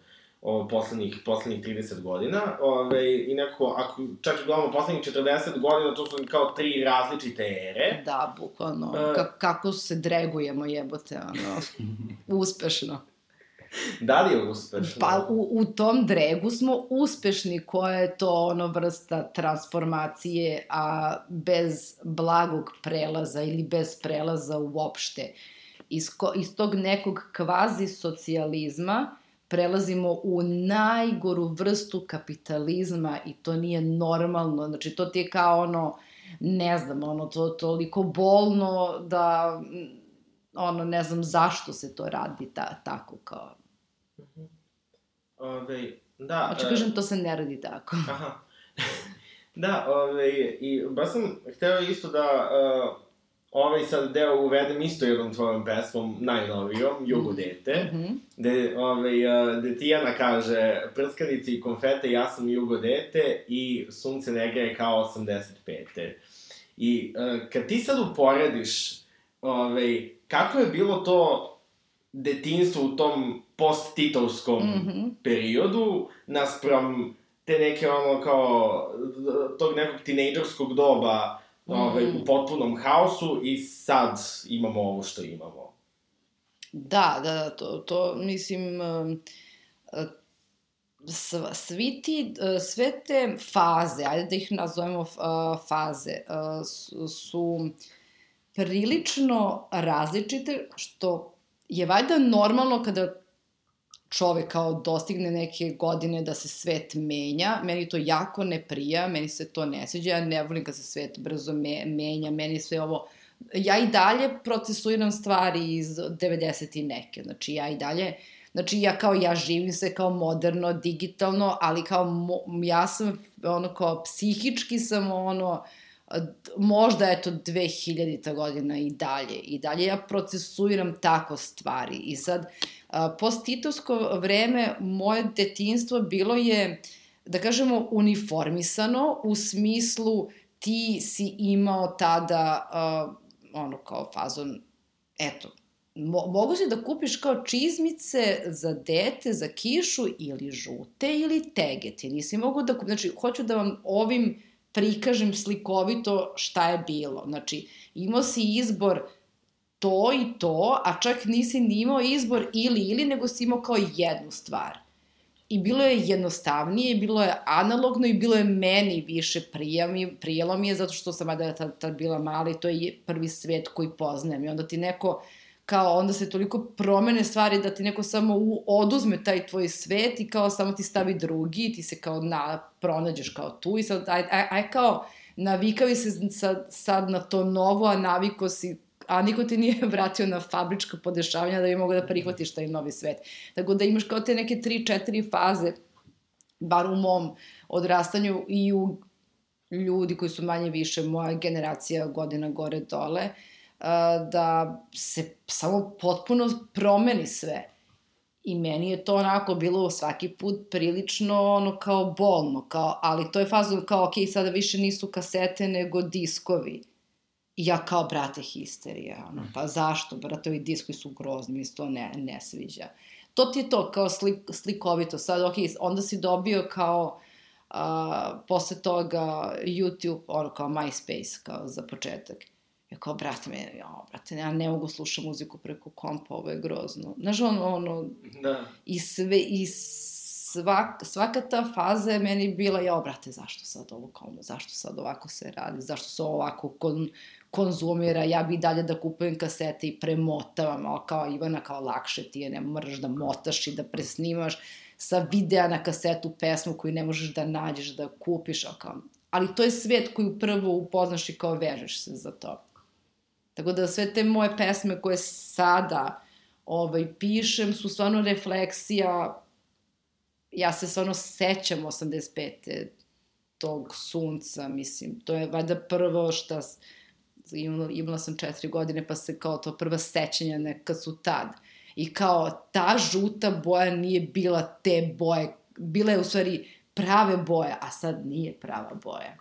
o, poslednjih, poslednjih 30 godina, ove, i nekako, ako čak i gledamo poslednjih 40 godina, to su kao tri različite ere. Da, bukvalno, E. ka, kako se dregujemo jebote, ono, [laughs] uspešno. Da li je uspešno? Pa u, u tom dregu smo uspešni, koja je to ono vrsta transformacije, a bez blagog prelaza ili bez prelaza uopšte. Iz, ko, iz tog nekog kvazi socijalizma prelazimo u najgoru vrstu kapitalizma i to nije normalno. Znači, to ti je kao ono, ne znam, ono, to toliko bolno da, ono, ne znam zašto se to radi ta, tako kao Ove, da. Znači, e, kažem, to se ne radi tako. Aha. [laughs] da, ove, i baš sam hteo isto da uh, ovaj sad deo uvedem isto jednom tvojom pesmom, najnovijom, Jugo dete, Mhm. gde, ovaj, gde Tijana kaže prskanici i konfete, ja sam Jugo dete i sunce ne greje kao 85. I kad ti sad uporediš ovaj, kako je bilo to detinstvo u tom post-titovskom Mhm. periodu, naspram te neke ono kao, tog nekog tinejdžerskog doba, ovaj, Mhm. u potpunom haosu i sad imamo ovo što imamo. Da, da, da, to, to mislim, sv- svi ti, uh, sve te faze, ajde da ih nazovemo uh, faze, su, su prilično različite, što je valjda normalno kada čovek kao dostigne neke godine da se svet menja, meni to jako ne prija, meni se to ne sviđa, ja ne volim kad se svet brzo me, menja, meni sve ovo ja i dalje procesuiram stvari iz 90 i neke, znači ja i dalje, znači ja kao ja živim sve kao moderno, digitalno, ali kao mo, ja sam ono kao psihički sam ono možda eto 2000. godina i dalje i dalje ja procesuiram tako stvari i sad post-titovsko vreme moje detinstvo bilo je da kažemo uniformisano u smislu ti si imao tada uh, ono kao fazon eto mo mogu si da kupiš kao čizmice za dete, za kišu ili žute ili tegete. Nisi mogu da kupiš, znači hoću da vam ovim prikažem slikovito šta je bilo. Znači, imao si izbor to i to, a čak nisi ni imao izbor ili ili, nego si imao kao jednu stvar. I bilo je jednostavnije, bilo je analogno i bilo je meni više prijami, prijelo mi je zato što sam da tad, tad bila mala i to je prvi svet koji poznajem. I onda ti neko kao onda se toliko promene stvari da ti neko samo u, oduzme taj tvoj svet i kao samo ti stavi drugi i ti se kao na, pronađeš kao tu i sad aj, aj, aj kao navikavi se sad, sad na to novo, a naviko si a niko ti nije [laughs] vratio na fabrička podešavanja da bi mogo da prihvatiš taj novi svet. Tako da imaš kao te neke tri, četiri faze, bar u mom odrastanju i u ljudi koji su manje više moja generacija godina gore dole, da se samo potpuno promeni sve. I meni je to onako bilo svaki put prilično ono kao bolno, kao, ali to je fazon kao, ok, sada više nisu kasete nego diskovi. I ja kao, brate, histerija, ono, pa zašto, brate, ovi diskovi su grozni, mi se to ne, ne sviđa. to ti je to, kao slik, slikovito. Sad, ok, onda si dobio kao, a, posle toga YouTube, ono kao MySpace, kao za početak. Ja kao, brate, me, ja, brate, ja ne mogu slušati muziku preko kompa, ovo je grozno. Znaš, ono, ono, Da. i sve, i svak, svaka ta faza je meni bila, ja, brate, zašto sad ovo kao, zašto sad ovako se radi, zašto se ovako kon, konzumira, ja bi dalje da kupujem kasete i premotavam, ali kao Ivana, kao lakše ti je, ne moraš da motaš i da presnimaš sa videa na kasetu pesmu koju ne možeš da nađeš, da kupiš, ali kao, ali to je svet koju prvo upoznaš i kao vežeš se za to. Tako da sve te moje pesme koje sada ovaj, pišem su stvarno refleksija ja se stvarno sećam 85. tog sunca, mislim, to je valjda prvo šta, s- imala, imala sam četiri godine, pa se kao to prva sećanja neka su tad. I kao ta žuta boja nije bila te boje, bila je u stvari prave boje, a sad nije prava boja.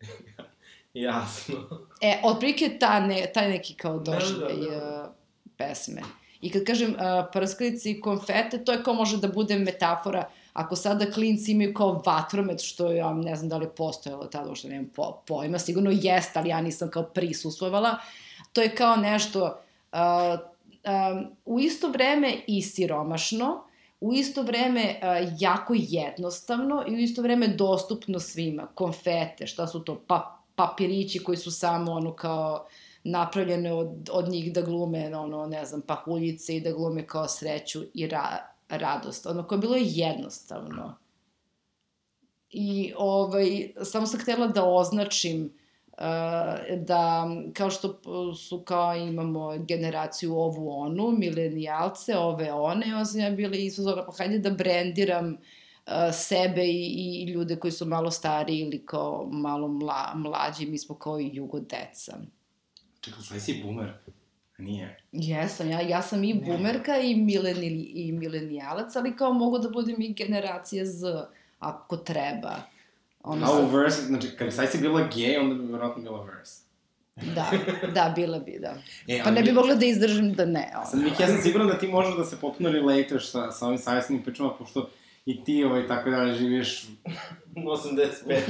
[laughs] Jasno. E, otprilike ta ne, taj neki kao Da, da, doživljaj da. da, pesme. I kad kažem uh, prskalice i konfete, to je kao može da bude metafora ako sada klinci imaju kao vatromet, što ja ne znam da li je postojalo tada, uopšte nemam po, pojma, sigurno jeste, ali ja nisam kao prisustvovala, to je kao nešto uh, um, u isto vreme i siromašno, u isto vreme uh, jako jednostavno i u isto vreme dostupno svima. Konfete, šta su to? Pa, papirići koji su samo ono kao napravljene od, od njih da glume, ono, ne znam, pahuljice i da glume kao sreću i ra, radost. Ono, koje je bilo jednostavno. I, ovaj, samo sam htela da označim uh, da, kao što su kao imamo generaciju ovu onu, milenijalce, ove one, i sam ja bila izazovna, pa hajde da brendiram uh, sebe i, i ljude koji su malo stariji ili kao malo mla, mlađi, mi smo kao i jugo deca. Čekaj, sve si boomer. Nije. Jesam, ja, ja sam i bumerka i, mileni, i milenijalac, ali kao mogu da budem i generacija Z, ako treba. Ono A u sad, verse, znači, kad bi sad si bila gay, onda bi verovatno bila verse. da, da, bila bi, da. [laughs] E, Pa ne bi mogla da izdržim da ne. Sad, Ono. Miki, ja sam siguran da ti možeš da se potpuno relateš sa, sa ovim savjesnim pričama, pošto i ti, ovaj, tako da živiš 85.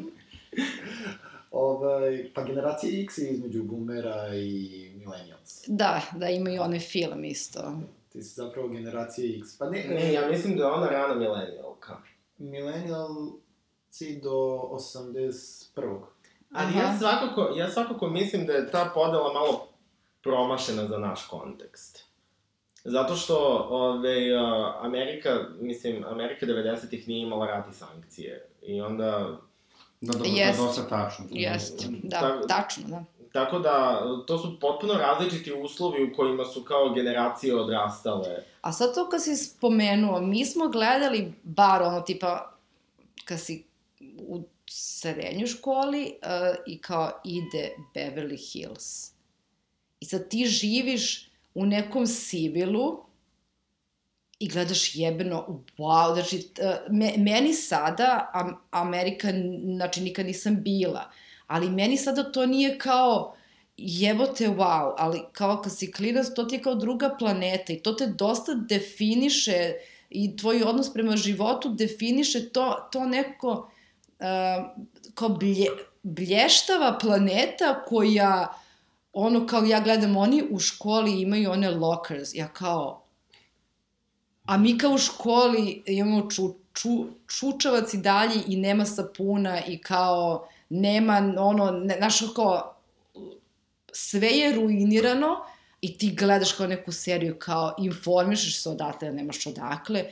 [laughs] Ovaj, pa generacija X je između boomera i millennials. Da, da, ima i onaj film isto. Ti si zapravo generacija X. Pa ne, Ne, ja mislim da je ona rana milenijalka. millennialci do 81. Ali ja Aha. svakako, ja svakako mislim da je ta podela malo promašena za naš kontekst. Zato što ove, a, Amerika, mislim, Amerika 90-ih nije imala rat i sankcije. I onda, da, da, Jest. da, dosta tačno. Jest, da, Ta- tačno, da. Tako da, to su potpuno različiti uslovi u kojima su kao generacije odrastale. A sad to kad si spomenuo, mi smo gledali bar ono tipa, kad si u srednjoj školi uh, i kao ide Beverly Hills. I sad ti živiš u nekom Sibilu i gledaš jebeno, wow, znači, uh, me, meni sada, am, Amerika, znači nikad nisam bila, ali meni sada to nije kao, jebote, wow, ali kao kad si klinac, to ti je kao druga planeta i to te dosta definiše i tvoj odnos prema životu definiše to, to neko uh, kao blje, blještava planeta koja ono kao ja gledam, oni u školi imaju one lockers, ja kao, a mi kao u školi imamo ču, ču, čučavac i dalje i nema sapuna i kao nema ono, ne, znaš kao, sve je ruinirano i ti gledaš kao neku seriju, kao informišeš se odatle, nemaš odakle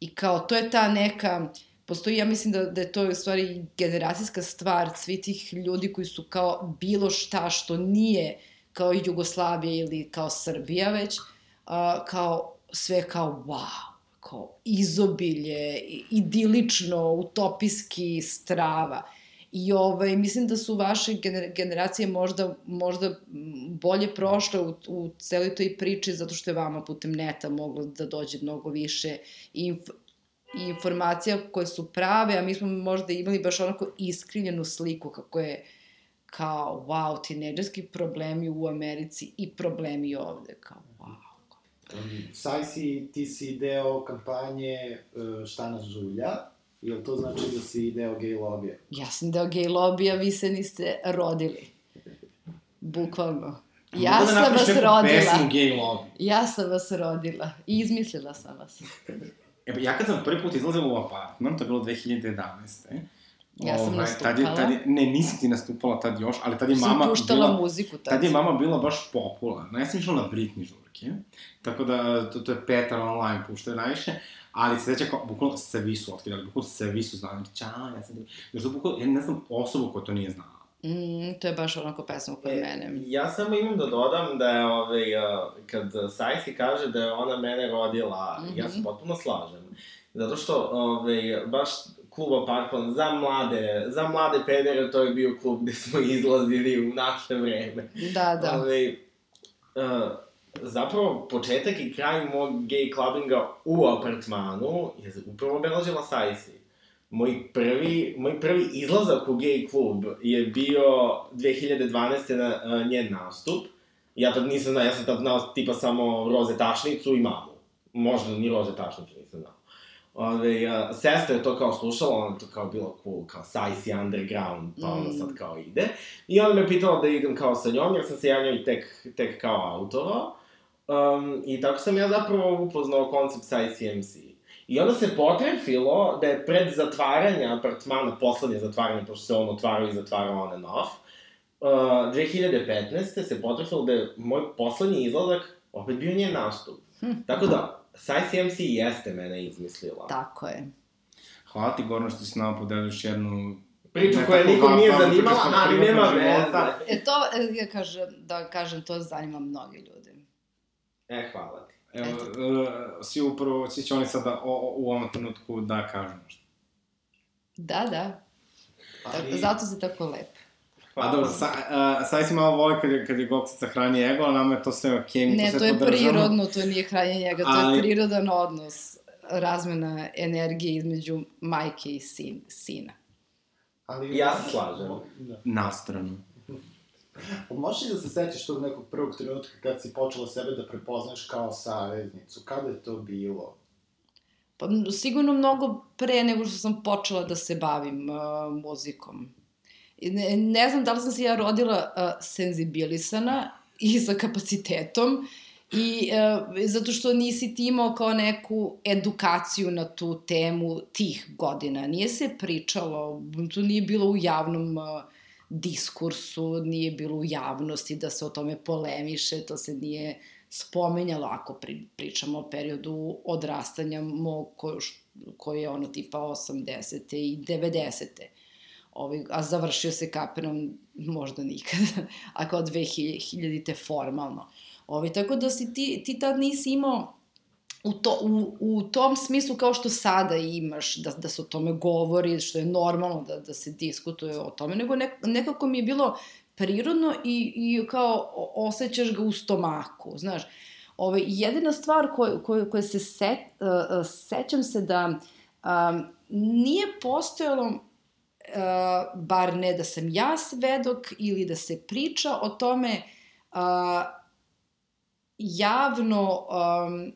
i kao to je ta neka, postoji, ja mislim da, da je to u stvari generacijska stvar svi tih ljudi koji su kao bilo šta što nije kao Jugoslavija ili kao Srbija već, a, kao sve kao wow, kao izobilje, idilično, utopijski strava. I ovaj, mislim da su vaše gener generacije možda, možda bolje prošle u, u celoj toj priči zato što je vama putem neta moglo da dođe mnogo više inf informacija koje su prave, a mi smo možda imali baš onako iskrivljenu sliku kako je kao, wow, tineđerski problemi u Americi i problemi ovde, kao, wow. Um, Sajsi, ti si deo kampanje uh, Šta nas žulja, Jel to znači da si deo gej lobija? Ja sam deo gej lobija, vi se niste rodili. Bukvalno. Ja Mogu da sam vas napišeš neku rodila. pesmu lobby. Ja sam vas rodila. I izmislila sam vas. E, pa ja kad sam prvi put izlazila u apartman, to je bilo 2011. Ja sam Tad je, nastupala. tad je, ne, nisi ti nastupala tad još, ali tad je Sam mama puštala bila... muziku tad. Tad je mama bila baš popularna. Ja sam išla na Britney žurke. Tako da, to, to je Petar online puštao najviše. Ali kao, bukvalno svi su otkidali, bukvalno svi su znali. Ćao, ja sam... Još to bukvalno, ja ne znam osobu koja to nije znala. Mm, to je baš onako pesma koja mene. Ja samo imam da dodam da je, ovaj, uh, kad Sajsi kaže da je ona mene rodila, mm -hmm. ja se potpuno slažem. Zato što, ovaj, baš klub Apartman za mlade, za mlade pedere, to je bio klub gde smo [laughs] izlazili u naše vreme. Da, da. Ovaj, uh, zapravo, početak i kraj mog gay clubbinga u apartmanu je upravo obeležila Sajsi. Moj prvi, moj prvi izlazak u gay klub je bio 2012. na uh, njen nastup. Ja tad nisam znao, ja sam tad znao tipa samo Roze Tašnicu i mamu. Možda ni Roze Tašnicu nisam znao. Ove, uh, sestra je to kao slušala, ona to kao bilo cool, kao Sajsi Underground, pa ona Mm. sad kao ide. I ona me pitala da idem kao sa njom, jer sam se ja njoj tek, tek kao autovao. Um, I tako sam ja zapravo upoznao koncept Sajsi MC. I onda se potrefilo da je pred zatvaranje apartmana, poslednje zatvaranje, pošto se on otvarao i zatvarao on and off, uh, 2015. se potrefilo da je moj poslednji izlazak opet bio njen nastup. Hm. Tako da, Sajsi MC jeste mene izmislila. Tako je. Hvala ti, Gorno, što si nama podeliš jednu... Priču ne koja nikom nije zanimala, ali nema veze. E to, e, ja kažem, da kažem, to zanima mnogi ljudi. E, hvala ti. Evo, uh, svi upravo, svi će oni sada o, o, u ovom trenutku da kažu nešto. Da, da. Ali, Ali... Zato si tako lep. A dobro, sa, uh, sad si malo voli kad je, kad je Goksica hrani ego, a nama je to sve okej, mi Ne, to to sve je podržamo. prirodno, to nije hranjenje njega, to Ali- je prirodan odnos, razmena energije između majke i sin, sina. ali, Ja se slažem. Da. Na stranu. Možeš li da se setiš tog nekog prvog trenutka kad si počela sebe da prepoznaš kao saveznicu? Kada je to bilo? Pa sigurno mnogo pre nego što sam počela da se bavim uh, muzikom. Ne, ne znam da li sam se ja rodila uh, senzibilisana i sa kapacitetom, I uh, zato što nisi ti imao kao neku edukaciju na tu temu tih godina. Nije se pričalo, to nije bilo u javnom uh, diskursu, nije bilo u javnosti da se o tome polemiše, to se nije spomenjalo ako pri, pričamo o periodu odrastanja mog ko, koji je ono tipa 80. i 90. Ovaj, a završio se kaperom možda nikada, a kao 2000-te formalno. Ovaj, tako da si ti, ti tad nisi imao u, to, u, u tom smislu kao što sada imaš, da, da se o tome govori, što je normalno da, da se diskutuje o tome, nego nek, nekako mi je bilo prirodno i, i kao osjećaš ga u stomaku, znaš. Ove, jedina stvar koju, koju, koju se set, uh, sećam se da um, nije postojalo uh, bar ne da sam ja svedok ili da se priča o tome uh, javno um,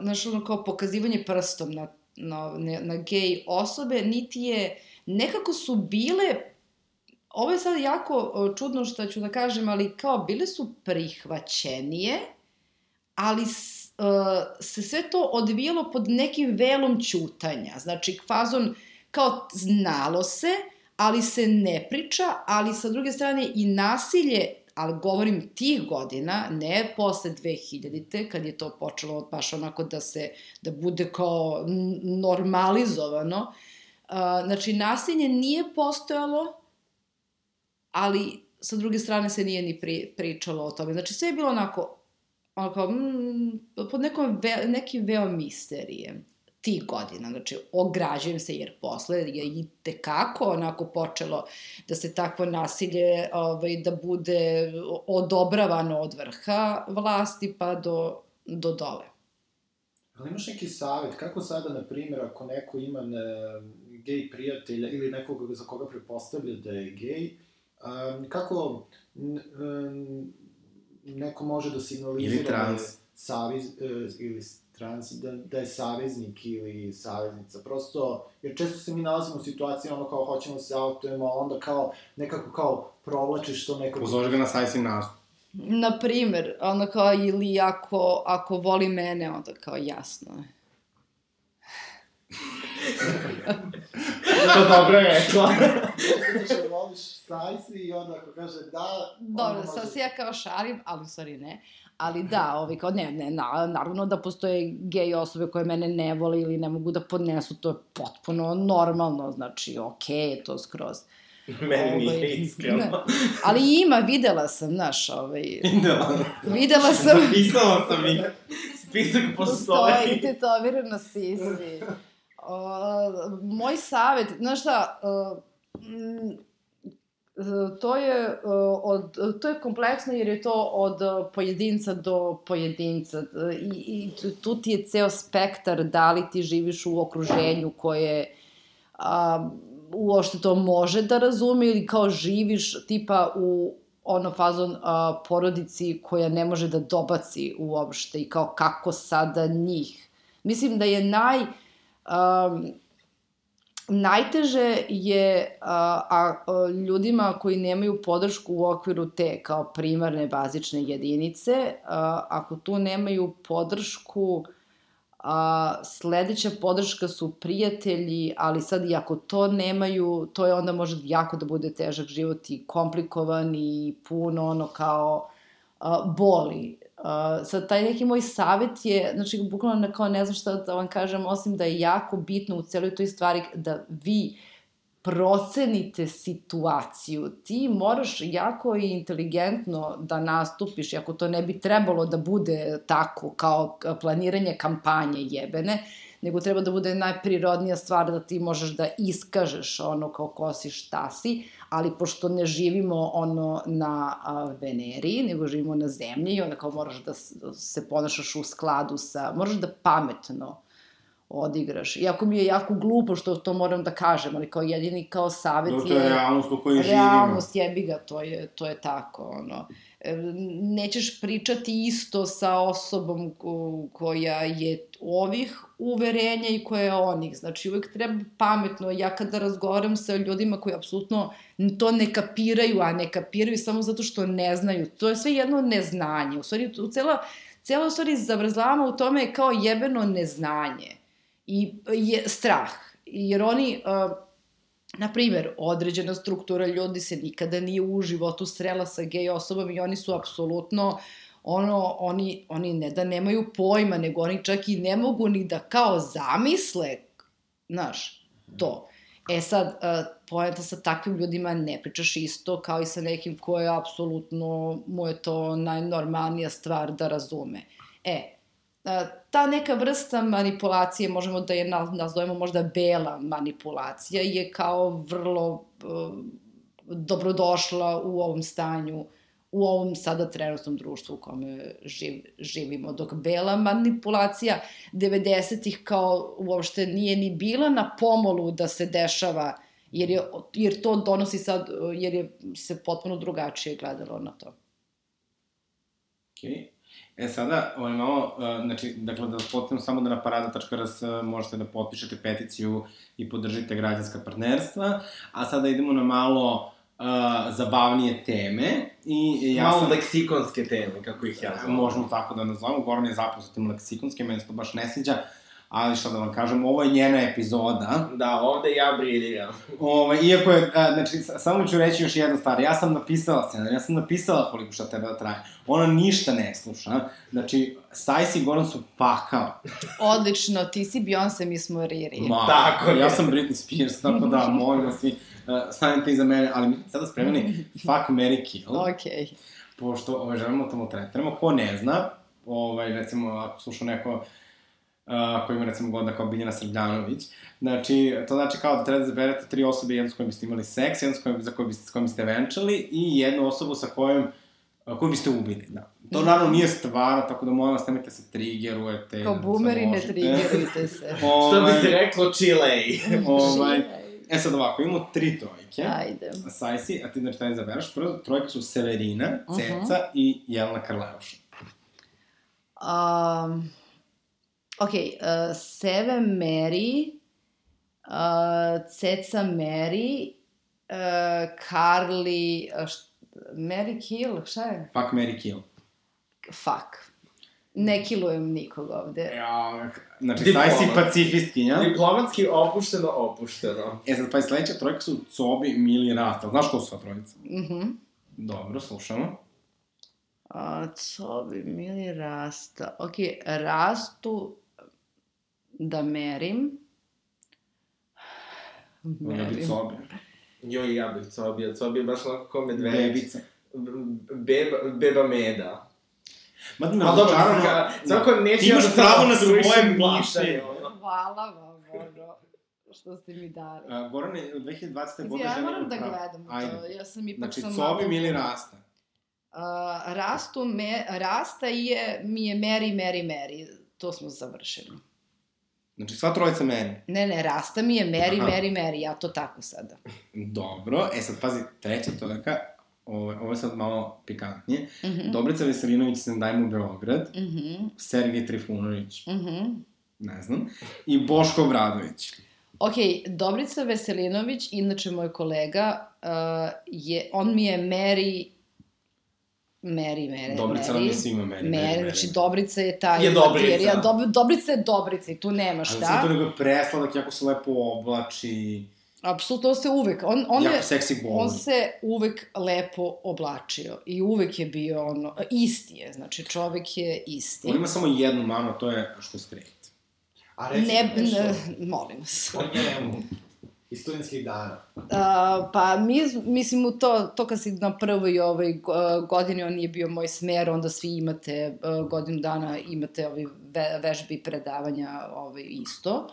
znaš, ono kao pokazivanje prstom na, na, na, gej osobe, niti je, nekako su bile, ovo je sad jako čudno što ću da kažem, ali kao bile su prihvaćenije, ali s, uh, se sve to odvijalo pod nekim velom ćutanja. Znači, fazon, kao znalo se, ali se ne priča, ali sa druge strane i nasilje, ali govorim tih godina, ne posle 2000-te, kad je to počelo baš onako da se, da bude kao normalizovano. Znači, nasilje nije postojalo, ali sa druge strane se nije ni pri, pričalo o tome. Znači, sve je bilo onako, onako, pod nekom ve, nekim veo misterije tih godina, znači ograđujem se jer posle je i tekako onako počelo da se takvo nasilje ovaj, da bude odobravano od vrha vlasti pa do, do dole. Ali imaš neki savjet, kako sada, na primjer, ako neko ima ne, gej prijatelja ili nekoga za koga prepostavlja da je gej, um, kako n, um, neko može da signalizira Ili trans. da je e, ili trans, da, da je saveznik ili saveznica. Prosto, jer često se mi nalazimo u situaciji ono kao hoćemo da se autujemo, a onda kao nekako kao provlačiš to nekako... Pozove ga na sajsi nastup. Na primer, ono kao, ili ako, ako voli mene, onda kao jasno je. to dobro rekla. [laughs] Zato što voliš sajsi i onda ako kaže da... Dobro, sad se ja kao šalim, ali u stvari ne. Ali da, ovi kao, ne, ne, na, naravno da postoje gej osobe koje mene ne vole ili ne mogu da podnesu, to je potpuno normalno, znači, okej, je to skroz. [laughs] Meni Ovaj, nije iskreno. ne. Ali ima, videla sam, znaš, ovaj, Idela. [laughs] videla sam... Zapisala sam ih. Spisak [laughs] Postoji postoji. na sisi. O, moj savet, znaš šta, mm, to je, o, od, to je kompleksno jer je to od pojedinca do pojedinca i, i tu- ti je ceo spektar da li ti živiš u okruženju koje a, uopšte to može da razume ili kao živiš tipa u ono fazon a, porodici koja ne može da dobaci uopšte i kao kako sada njih. Mislim da je naj... najteže je a, a, ljudima koji nemaju podršku u okviru te kao primarne bazične jedinice, a, ako tu nemaju podršku, a, sledeća podrška su prijatelji, ali sad i ako to nemaju, to je onda može jako da bude težak život i komplikovan i puno ono kao a, boli. A, sad, taj neki moj savet je, znači, bukvalno kao ne znam šta da vam kažem, osim da je jako bitno u celoj toj stvari da vi procenite situaciju. Ti moraš jako i inteligentno da nastupiš, iako to ne bi trebalo da bude tako kao planiranje kampanje jebene, nego treba da bude najprirodnija stvar da ti možeš da iskažeš ono kao ko si šta si, ali pošto ne živimo ono na a, Veneri, nego živimo na zemlji i onda kao moraš da da se ponašaš u skladu sa, moraš da pametno odigraš. Iako mi je jako glupo što to moram da kažem, ali kao jedini kao savet No, to je realnost u kojoj živimo. realnost jebi ga, to je, to je tako, ono. Nećeš pričati isto sa osobom ko, koja je ovih uverenja i koja je onih. Znači, uvek treba pametno. Ja kada razgovaram sa ljudima koji apsolutno to ne kapiraju, a ne kapiraju samo zato što ne znaju. To je sve jedno neznanje. U stvari, u cela, cela u stvari zavrzlama u tome je kao jebeno neznanje. I je strah. Jer oni, uh, na primer, određena struktura ljudi se nikada nije u životu srela sa gej osobama i oni su apsolutno ono, oni, oni ne da nemaju pojma, nego oni čak i ne mogu ni da kao zamisle, znaš, to. E sad, uh, poenta sa takvim ljudima ne pričaš isto kao i sa nekim ko je apsolutno, mu je to najnormalnija stvar da razume. E, ta neka vrsta manipulacije, možemo da je na- nazovemo možda bela manipulacija, je kao vrlo uh, dobrodošla u ovom stanju, u ovom sada trenutnom društvu u kome živ, živimo. Dok bela manipulacija 90-ih kao uopšte nije ni bila na pomolu da se dešava, jer, je, jer to donosi sad, uh, jer je se potpuno drugačije gledalo na to. Okay. E sada, ovaj, malo, uh, znači, dakle, da potpuno samo da na parada.rs uh, možete da potpišete peticiju i podržite građanska partnerstva, a sada idemo na malo uh, zabavnije teme i ja Malo sam... leksikonske teme, kako ih ja zovem. Možemo tako da nazovemo, Goran je zapravo tim leksikonskim, meni se to baš ne sviđa, ali šta da vam kažem, ovo je njena epizoda, Da, ovde ja briljiram. Ove, iako je, a, znači, samo ću reći još jednu stvar, ja sam napisala scenarij, ja sam napisala koliko šta treba da traje. Ona ništa ne sluša, znači, Sajs i Goran su pakao. Odlično, ti si Beyoncé, mi smo Riri. Ma, Tako je. Ja sam Britney Spears, tako da, [laughs] molim vas svi, uh, stanite iza mene, ali mi sada spremeni Fuck, Mary Kill, Okej. pošto ovaj, želimo da tamo tretiramo. Ko ne zna, ovaj, recimo, ako sluša neko Uh, koji ima recimo godina kao Biljana Srbljanović. Znači, to znači kao da treba da zaberete tri osobe, jednu s kojom biste imali seks, jednu s kojom, za koju biste, s kojom biste venčali i jednu osobu sa kojom uh, koju biste ubili, da. To naravno nije stvarno, tako da molim vas nemojte se triggerujete. Kao da boomeri ne možete. triggerujte se. [laughs] Što bi Ovaj, se reklo Chile. [laughs] ovaj, e sad ovako, imamo tri trojke. Ajde. Sajsi, a ti znači taj zaberaš. Prvo trojke su Severina, Mhm. Ceca i Jelena Karleuša. Um, ok, uh, Seve Mary, uh, Ceca Mary, uh, Carly, uh, št, Mary Kill, šta je? Fuck, Mary Kill. Fuck. Ne kilujem nikog ovde. Ja, znači, Diplomat. staj si pacifistkinja. Diplomatski opušteno, opušteno. E sad, pa sledeća trojka su Cobi, Mili i Rasta. Znaš ko su sva trojica? Mhm. Dobro, slušamo. A, co bi mili rasta? Ok, rastu da merim. Ja bi Cobi. Joj, ja bih Cobija. Cobija je baš onako kao medvedić. Bebica. Beba, beba meda. Ma da me razočarano- ka, svako neće Ti imaš da pravo na svoje mišljenje. Hvala vam, ono, što ste mi dali. A, Gorane, u 2020. Znači, godine ja moram da pravo. gledam to. Ajde. Ja sam ipak Znači, sam Cobi, malo- Mili, Rasta. A, rastu me, rasta je, mi je Mary, Mary, Mary. To smo završili. Znači, sva trojica meni. Ne, ne, rasta mi je Mary, Aha. Mary, Mary. Ja to tako sada. Dobro, e sad pazi, treća trojka, ovo, ovo je sad malo pikantnije. Mhm. Dobrica Veselinović se dajmo u Beograd, Mhm. Sergej Trifunović, Mhm. ne znam, i Boško Obradović. Ok, Dobrica Veselinović, inače moj kolega, uh, je, on mi je Mary, Mary, Mary, Dobrica Mary. nam je svima meni. Mary, znači Dobrica je ta Je Dobrica. materija. Dob, Dobrica je Dobrica i tu nema Ali šta. zato nego je presladak, jako se lepo oblači, Apsolutno, on se uvek, on, on jako je, seksi bol. on se uvek lepo oblačio i uvek je bio ono, isti je, znači čovek je isti. On ima samo jednu manu, to je što je straight. A reci Ne, ne, molim vas. o njemu. Iz studentskih dana. A, pa mi, mislim u to, to kad si na prvoj ovaj, go- godini, on nije bio moj smer, onda svi imate uh, godinu dana, imate ovaj, ve, vežbe i predavanja ovaj, isto.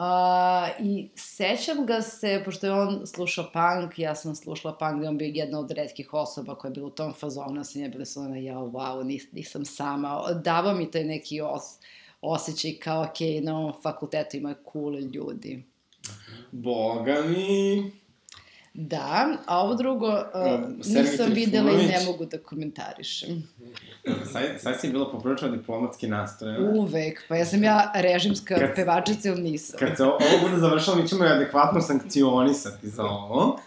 A, I sećam ga se, pošto je on slušao punk, ja sam slušala punk, je on bio jedna od redkih osoba koja je bila u tom fazonu, sam je bila sam ona, ja, wow, nis, nisam sama. Davao mi taj neki os, osjećaj kao, ok, na ovom fakultetu ima cool ljudi. Boga mi... Da, a ovo drugo uh, nisam videla i ne mogu da komentarišem. Sad, sad si bila poprilično diplomatski nastrojena. Uvek, pa ja sam ja režimska Kad- pevačica ili nisam. Kad se ovo bude završalo, mi ćemo je adekvatno sankcionisati za ovo.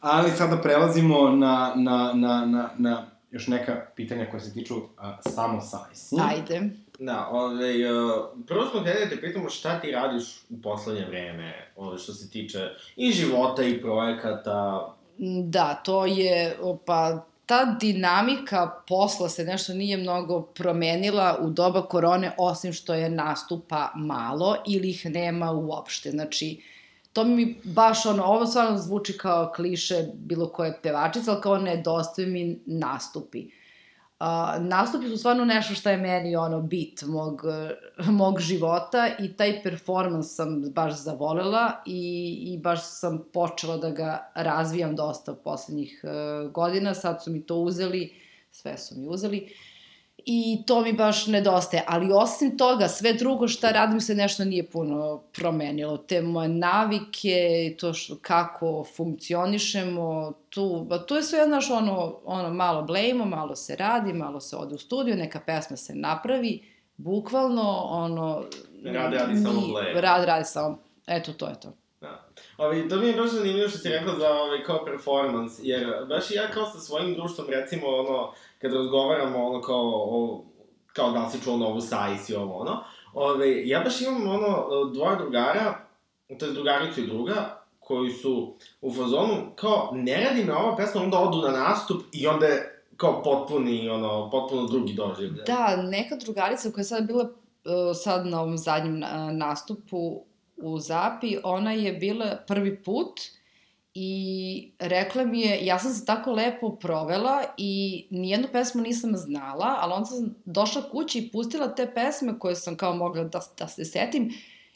Ali sada prelazimo na, na, na, na, na još neka pitanja koja se tiču a, samo sajsi. Ajde. Da, ovaj, uh, prvo smo hteli da te pitamo šta ti radiš u poslednje vreme, ovaj, što se tiče i života i projekata. Da, to je, pa ta dinamika posla se nešto nije mnogo promenila u doba korone, osim što je nastupa malo ili ih nema uopšte. Znači, to mi baš ono, ovo stvarno zvuči kao kliše bilo koje pevačice, ali kao nedostaju mi nastupi. Uh, nastupi su stvarno nešto što je meni ono bit mog, mog života i taj performans sam baš zavolela i, i baš sam počela da ga razvijam dosta poslednjih uh, godina, sad su mi to uzeli, sve su mi uzeli i to mi baš nedostaje, ali osim toga, sve drugo šta radim se nešto nije puno promenilo, te moje navike, to što, kako funkcionišemo, tu, ba, tu je sve, znaš, ono, ono, malo blejmo, malo se radi, malo se ode u studiju, neka pesma se napravi, bukvalno, ono... Rad radi samo blejmo. Rad radi samo, eto, to je to. Da. Ovaj, to mi je baš zanimljivo što si rekla za ovaj, kao performance, jer baš ja kao sa svojim društvom, recimo, ono, kad razgovaramo, ono, kao, o, kao da si čuo novu sajs i ovo, ono, ovaj, ja baš imam, ono, dvoje drugara, to je drugaricu i druga, koji su u fazonu, kao, ne radi me ova pesma, onda odu na nastup i onda je kao potpuni, ono, potpuno drugi doživljaj. Da, neka drugarica koja je sad bila uh, sad na ovom zadnjem uh, nastupu u Zapi, ona je bila prvi put i rekla mi je, ja sam se tako lepo provela i nijednu pesmu nisam znala, ali onda sam došla kući i pustila te pesme koje sam kao mogla da, da se setim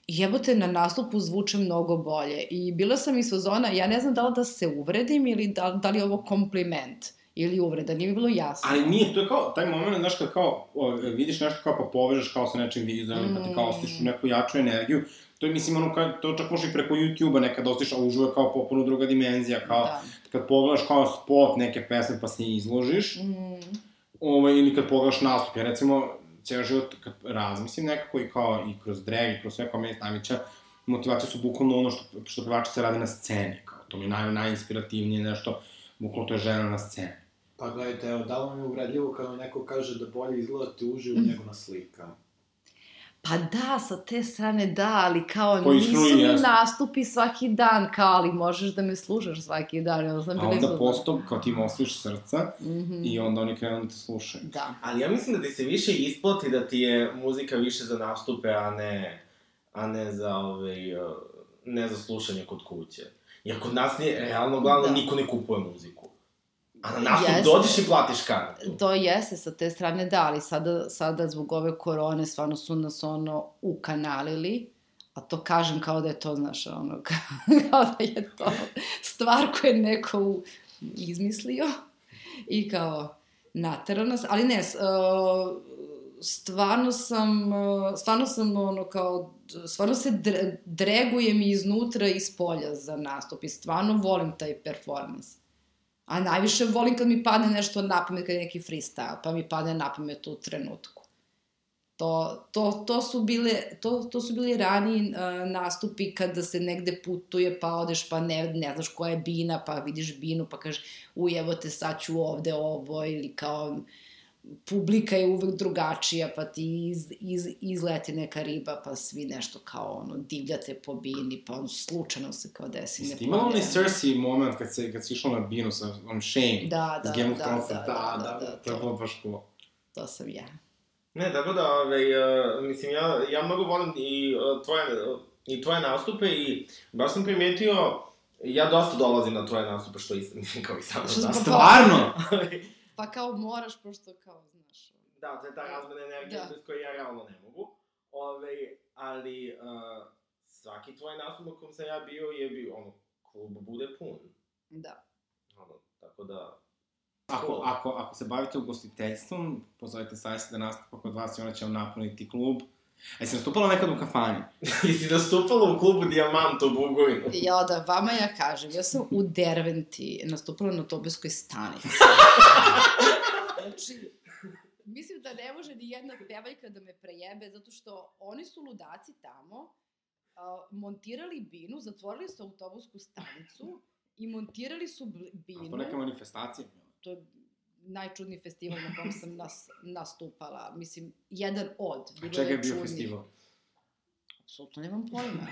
i jebote, na nastupu zvuče mnogo bolje. I bila sam iz fazona, ja ne znam da li da se uvredim ili da, da li je ovo kompliment ili uvreda, nije mi bilo jasno. Ali nije, to je kao, taj moment, znaš, kad kao o, vidiš nešto kao pa povežeš kao sa nečim vizualnim, pa ti kao Mm. ostiš u neku jaču energiju, to je, mislim, ono, kao, to čak može i preko YouTube-a nekad ostiš, a uživo je kao popuno druga dimenzija, kao, Da. kad pogledaš kao spot neke pesme pa se izložiš, Mm. ovaj, ili kad pogledaš nastup, ja recimo, ceo život kad razmislim nekako i kao i kroz drag i kroz sve kao meni Stamića, motivacija su bukvalno ono što, što pevačice rade na sceni, kao to mi je naj, najinspirativnije nešto, bukvalno to je žena na sceni. Pa gledajte, evo, da li mi je uvredljivo kada neko kaže da bolje izgledate uživo nego na slikama? Pa da, sa te strane da, ali kao To iskreno nisu mi jeste. nastupi svaki dan, kao ali možeš da me slušaš svaki dan, jel sam A onda izuzna. posto, kao ti im osviš srca Mhm. i onda oni krenu da te slušaju. Da. Ali ja mislim da ti se više isplati da ti je muzika više za nastupe, a ne, a ne za, ovaj, uh, ne za slušanje kod kuće. Jer kod nas nije, realno, glavno, Da. niko ne kupuje muziku. A na nastup Jeste. dođeš i platiš kartu. To jeste sa te strane, da, ali sada, sada zbog ove korone stvarno su nas ono ukanalili, a to kažem kao da je to, znaš, ono, [laughs] kao da je to stvar koju je neko izmislio i kao naterao nas, ali ne, stvarno sam, stvarno sam ono kao, stvarno se dre, dregujem iznutra i iz polja za nastup i stvarno volim taj performans. A najviše volim kad mi padne nešto na pamet, kad je neki freestyle, pa mi padne na pamet u trenutku. To, to, to, su bile, to, to su bili raniji uh, nastupi kada se negde putuje, pa odeš, pa ne, ne znaš koja je bina, pa vidiš binu, pa kažeš, uj, evo te sad ću ovde ovo, ili kao, publika je uvek drugačija, pa ti iz, iz, izleti neka riba, pa svi nešto kao ono, divljate po bini, pa ono, slučajno se kao desi Jeste imala onaj. Cersei moment kad se, kad si išla na binu sa onom Shane? Da, da, Game of da, da, da, da, da, to je to. bilo baš cool. To sam ja. Ne, tako da, ovaj, uh, mislim, ja, ja mnogo volim i uh, tvoje, uh, i tvoje nastupe i baš sam primetio, ja dosta dolazim na tvoje nastupe, što i, [laughs] kao i sam da. Stvarno? [laughs] Pa kao moraš, pošto kao, znaš... da, to je ta razmena energije Da. bez koje ja realno ne mogu. Ove, ali, uh, svaki tvoj nastup na kom sam ja bio je bio, ono, klub bude pun. Da. Ono, tako da, Ako, ako, ako se bavite ugostiteljstvom, pozovite Sajsa da nastupa kod vas i ona će vam napuniti klub. E, si nastupala nekad u kafani? [laughs] Jesi nastupala u klubu Dijamant u Bugojnu? Ja da vama ja kažem, ja sam u Derventi nastupala na Tobeskoj stanici. [laughs] znači, mislim da ne može ni jedna pevaljka da me prejebe, zato što oni su ludaci tamo, a, montirali binu, zatvorili su autobusku stanicu i montirali su bl- A binu. to neka manifestacija bila. to je najčudniji festival na kom sam nas, nastupala. Mislim, jedan od. A Bilo čega je bio čudnijih. festival? Apsolutno nemam pojma.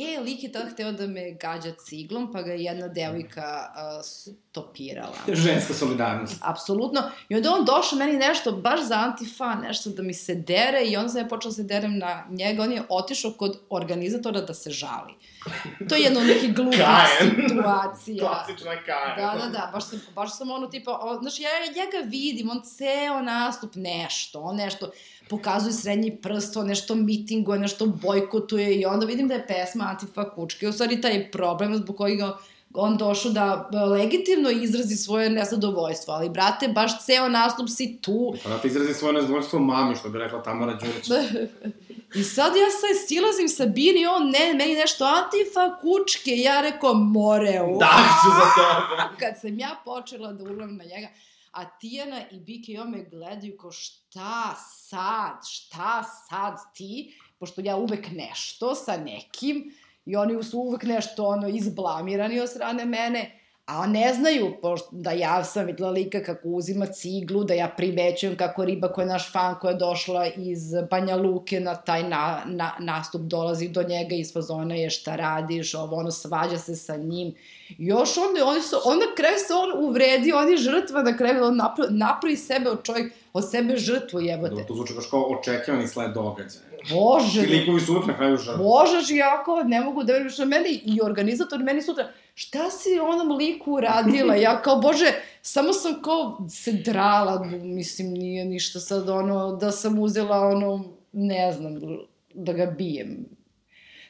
E, lik je tada hteo da me gađa ciglom, pa ga je jedna devojka uh, stopirala. Ženska solidarnost. Apsolutno. I onda on došao meni nešto baš za antifa, nešto da mi se dere i onda sam ja počela da se derem na njega. On je otišao kod organizatora da se žali. To je jedno glupih [laughs] Kajen. situacija. Klasična kara. Da, da, da, baš sam, baš sam ono tipa, o, znaš, ja njega vidim, on ceo nastup nešto, on nešto pokazuje srednji prst, on nešto mitinguje, nešto bojkotuje i onda vidim da je pesma Antifa Kučke, u stvari taj problem zbog kojeg ga on došao da e, legitimno izrazi svoje nezadovoljstvo, ali brate, baš ceo nastup si tu, Pa da ti izrazi svoje nezadovoljstvo mami, što bi rekla Tamara Đurić. [laughs] I sad ja se silazim sa Bini, on ne, meni nešto antifa kučke, ja rekao more. Da, [laughs] ću za to. [laughs] Kad sam ja počela da urlam na njega, a Tijana i on me gledaju kao šta sad, šta sad ti, pošto ja uvek nešto sa nekim i oni su uvek nešto ono izblamirani od strane mene, a ne znaju pošto, da ja sam videla lika kako uzima ciglu, da ja primećujem kako riba koja je naš fan koja je došla iz Banja Luke na taj na, na, nastup dolazi do njega iz fazona je šta radiš, ovo ono svađa se sa njim. Još onda, oni su, onda na kraju se on uvredi, on je žrtva na kraju, on napravi, napravi sebe od čovjek, od sebe žrtvu jebote. Dobro, to zvuči baš kao očekivani sled događaja. Bože, Ti likovi su uvek na kraju žrtve. Bože, jako, ne mogu da verujem što meni i organizator meni sutra, šta si onom liku uradila? Ja kao, bože, samo sam kao se drala, mislim, nije ništa sad ono, da sam uzela ono, ne znam, da ga bijem.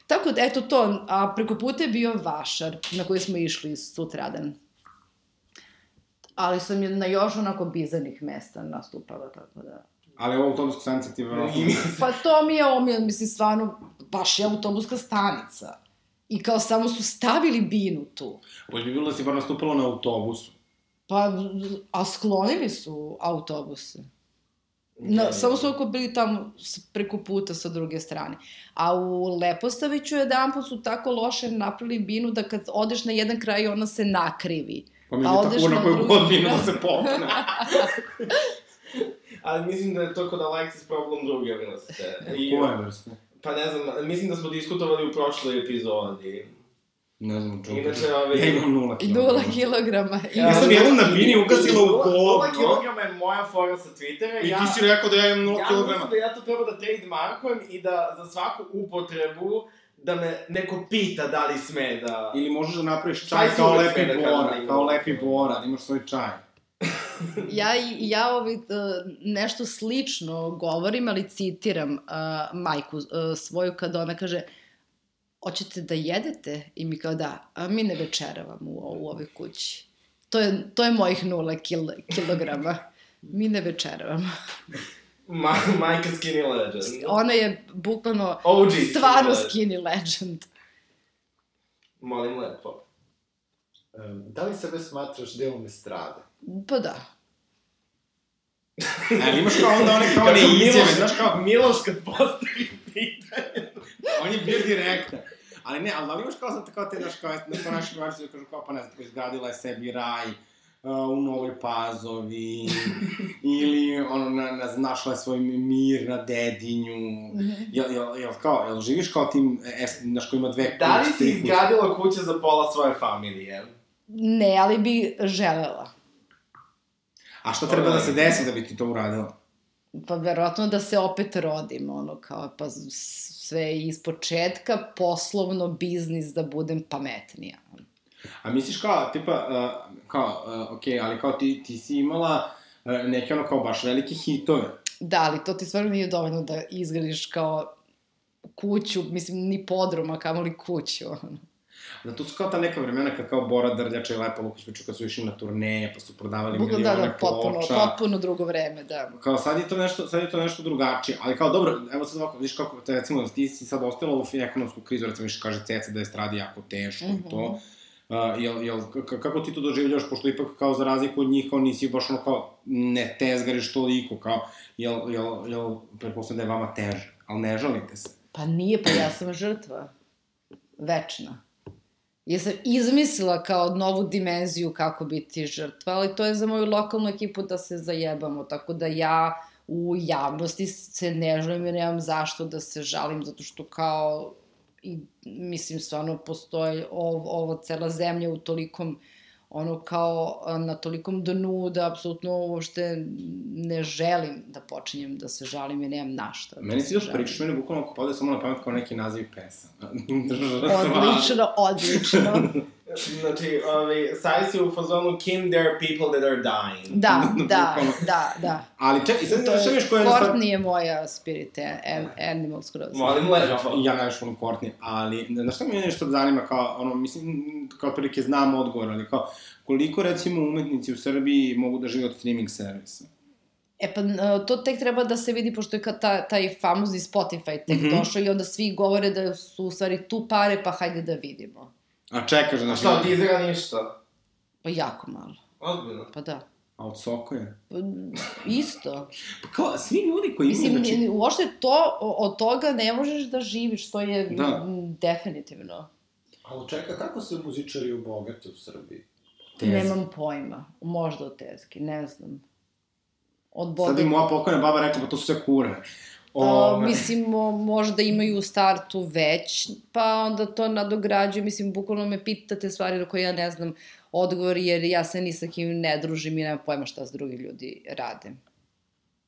Tako da, eto to, a preko puta je bio Vašar, na koji smo išli sutradan. Ali sam je na još onako bizarnih mesta nastupala, tako da... Ali ovo autobuska stanica ti je verovatno... Pa to mi je omijel, mislim, stvarno, baš je autobuska stanica. I kao samo su stavili binu tu. Bolje bi bilo da si bar nastupala na autobusu. Pa, a sklonili su autobuse. Na, samo su oko bili tamo preko puta sa druge strane. A u Lepostaviću jedan put su tako loše napravili binu da kad odeš na jedan kraj ona se nakrivi. Pa mi A je odeš tako na koju drugi godinu da se popne. [laughs] Ali mislim da je to kod Alexis problem druge vrste. I, Koje vrste? Pa ne znam, mislim da smo diskutovali u prošloj epizodi. Ne znam, čuo. Inače, ove- Ja imam nula kilograma. Nula kilograma. [laughs] Ja sam jednom na bini ugasila u Nula- Nula kilograma je moja fora sa Twittera. I ja, ti si rekao da ja imam nula ja kilograma. mislim da ja to treba da trademarkujem i da za svaku upotrebu da me neko pita da li sme da... Ili možeš da napraviš Čaj čaj kao lepi da da bora, ima kao lepi bora, da imaš svoj čaj. [coughs] Ja, i- ja ovaj, uh, nešto slično govorim, ali citiram uh, majku uh, svoju kada ona kaže hoćete da jedete? I mi kao da, a mi ne večeravamo u, u ovoj kući. To je, to je mojih nula kil, kilograma. Mi ne večeravamo. [laughs] Ma, majka Skinny Legend. Ona je bukvalno OG stvarno Skinny Legend. skinny legend. Molim lepo. Um, da li sebe smatraš delom estrade? Pa da. E, ali imaš kao onda one kao ne izjave, Miloš- znaš kao, Miloš kad postavi pitanje. on je bio direktan. Ali ne, ali da li imaš kao sad kao te, znaš, kao, na to naši gledalci da kažu kao, pa ne znam, izgradila je sebi raj uh, u Novoj Pazovi, ili, ono, na, na, našla je svoj mir na Dedinju, jel, jel, jel, kao, jel živiš kao tim, es, znaš, ko ima dve Da li kuće, si kuće? izgradila kuće za pola svoje familije? Ne, ali bi želela. A šta treba da se desi da bi ti to uradila? Pa verovatno da se opet rodim, ono, kao, pa sve iz početka, poslovno, biznis, da budem pametnija. A misliš kao, tipa, uh, kao, uh, okej, ali kao ti, ti si imala uh, neke ono kao baš velike hitove. Da, ali to ti stvarno nije dovoljno da izgradiš kao kuću, mislim, ni podruma, kamoli kuću, ono. Da tu su kao ta neka vremena kad kao Bora Drljača i Lepa Lukić priču kad su išli na turneje, pa su prodavali Bukvalno, milione da, da, potpuno, ploča. potpuno drugo vreme, da. Kao sad je to nešto, sad je to nešto drugačije, ali kao dobro, evo sad ovako, vidiš kako, te, recimo, ti si sad ostala u ekonomsku krizu, recimo više kaže Ceca da je stradi jako teško i to. Uh, jel, jel, kako ti to doživljaš, pošto ipak kao za razliku od njih, kao nisi baš ono kao ne tezgariš toliko, kao, jel, jel, jel, pretpostavljam da je vama teže, ali ne žalite se. Pa nije, pa ja sam žrtva. Večna. Ja sam izmislila kao novu dimenziju kako biti žrtva, ali to je za moju lokalnu ekipu da se zajebamo, tako da ja u javnosti se ne žalim jer nemam zašto da se žalim, zato što kao, i, mislim, stvarno postoji ov, ovo cela zemlja u tolikom ono kao na tolikom dnu da apsolutno uopšte ne želim da počinjem da se žalim jer nemam na šta da Meni se si dok žalim. pričaš, meni bukvalno pade samo na pamet kao neki naziv pesama. [laughs] Odlično, odlično. [laughs] Znači, ovaj, Sajs je u fazonu Kim, there are people that are dying. Da, [laughs] da, da, da. Ali čekaj, sad To je, viš koja je. Courtney je moja spirit an, animal skroz. Molim Ja, lepo. ja najviše volim Courtney, ali, znaš šta mi je nešto zanima, kao, ono, mislim, kao otprilike znam odgovor, ali kao, koliko, recimo, umetnici u Srbiji mogu da žive od streaming servisa? E pa, to tek treba da se vidi, pošto je kad ta, taj famozni Spotify tek Mhm. došao i onda svi govore da su u stvari tu pare, pa hajde da vidimo. A čekaš, A znaš, šta, od Izera ništa? Pa jako malo. Ozbiljno. Pa da. a od Soko je? Pa, isto. Pa kao, svi ljudi koji imaju, Mislim, znači, uopšte to, od toga ne možeš da živiš, to je Da. definitivno. Ali čeka, kako se muzičari obogate u Srbiji? teza. Nemam pojma. Možda od tezki, ne znam. Od Sad Boga bi moja pokojna baba rekla, pa to su sve kure. O, Ove, mislim, mo, možda imaju u startu već, pa onda to nadograđuju. Mislim, bukvalno me pitate stvari na koje ja ne znam odgovor, jer ja se ni sa kim ne družim i nemam pojma šta s drugi ljudi rade.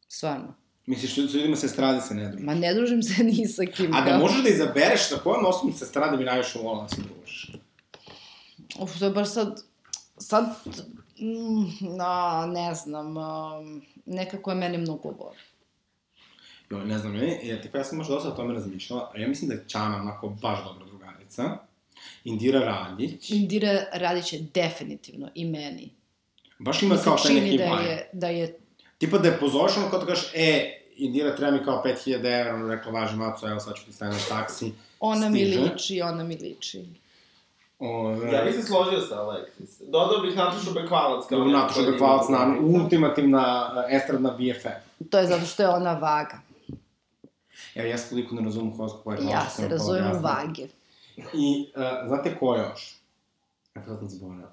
Stvarno. Misliš, ljudi- s ljudima se strade se ne druži. Ma ne družim se [laughs] ni sa kim. A da kao- možeš da izabereš sa kojom osobom se strade bi najviše volala da se družiš? Uf, to je baš sad... Sad... Mm, na, ne znam, um, nekako je meni mnogo voli. Jo, ne znam, meni, ja, tipa, ja sam možda dosta o tome razmišljala, a ja mislim da je Čana onako baš dobra drugarica. Indira Radić. Indira Radić je definitivno i meni. Baš ima Mi kao taj neki da vibe. je, da je Tipa da je pozoveš ono kao da kažeš, e, Indira treba mi kao 5000 evra, ono rekla, važi maco, evo sad ću ti staviti na taksi. ona mi Stiže. liči, ona mi liči. Ove, Ja bih se složio sa Alexis. Dodao bih Natašu Bekvalac kao... Je Bekvalac, glumica. ultimativna uh, estradna BFF. To je zato što je ona vaga. Evo, ja se toliko ne razumem horoskop, ovaj Ja se razumem u vage. I, uh, znate ko još? Ja sam zaboravio.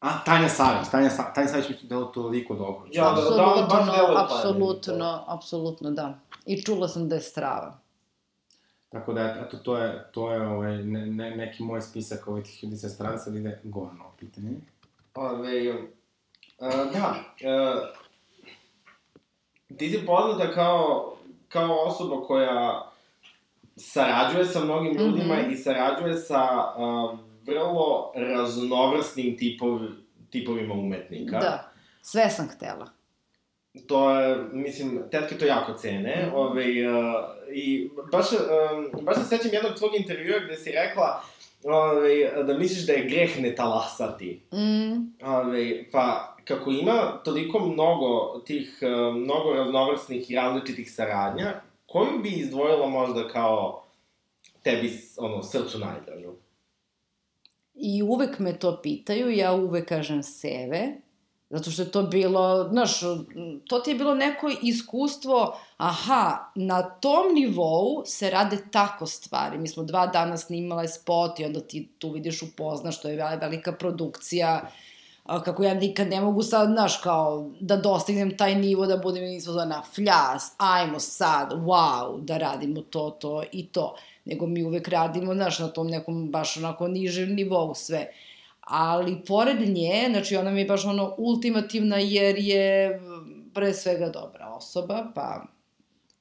A, Tanja Savić. Tanja, Sa Tanja Savić mi se delo toliko dobro. Ja, da, da, ona baš Apsolutno, deluje apsolutno, apsolutno, da. I čula sam da je strava. Tako da, eto, to je, to je ovaj, ne, ne, neki moj spisak ovih tih ljudi sa strane, sad ide Gorno pitanje. Ove, uh, da, uh, ti si poznata kao, kao osoba koja sarađuje sa mnogim ljudima Mhm. i sarađuje sa uh, vrlo raznovrsnim tipov, tipovima umetnika. Da. Sve sam htela. To je, mislim, tetke to jako cene, ovaj, uh, i baš, um, baš se sećam jednog tvog intervjua gde si rekla ovaj, da misliš da je greh ne talasati. Mm, Ove, pa, kako ima toliko mnogo tih, e, mnogo raznovrsnih i različitih saradnja, koju bi izdvojila možda kao tebi, ono, srcu najdražu? I uvek me to pitaju, ja uvek kažem seve, zato što je to bilo, znaš, to ti je bilo neko iskustvo, aha, na tom nivou se rade tako stvari. Mi smo dva dana snimala spot i onda ti tu vidiš, upoznaš, to je velika produkcija, kako ja nikad ne mogu sad, znaš, kao, da dostignem taj nivo, da budem izvozana fljas, ajmo sad, wow, da radimo to, to i to. Nego mi uvek radimo, znaš, na tom nekom baš onako nižem nivou sve. Ali pored nje, znači ona mi je baš ono ultimativna jer je pre svega dobra osoba, pa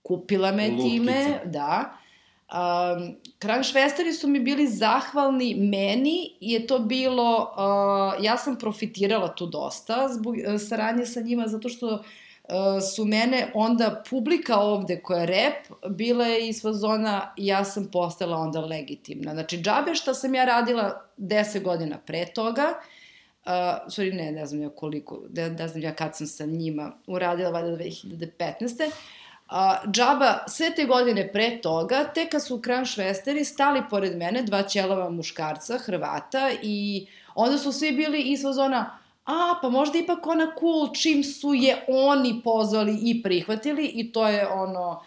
kupila me Lutkica. time, da. Um, Kranšvesteri su mi bili zahvalni meni i je to bilo, uh, ja sam profitirala tu dosta zbog uh, saradnje sa njima zato što uh, su mene onda publika ovde koja je rep bila je iz fazona ja sam postala onda legitimna. Znači džabe šta sam ja radila 10 godina pre toga, Uh, sorry, ne, ne znam ja koliko, ne, ne znam ja kad sam sa njima uradila, valjda 2015. A, džaba, sve te godine pre toga, te kad su Kran Švesteri stali pored mene, dva ćelava muškarca, Hrvata, i onda su svi bili iz fazona, a, pa možda ipak ona cool čim su je oni pozvali i prihvatili i to je ono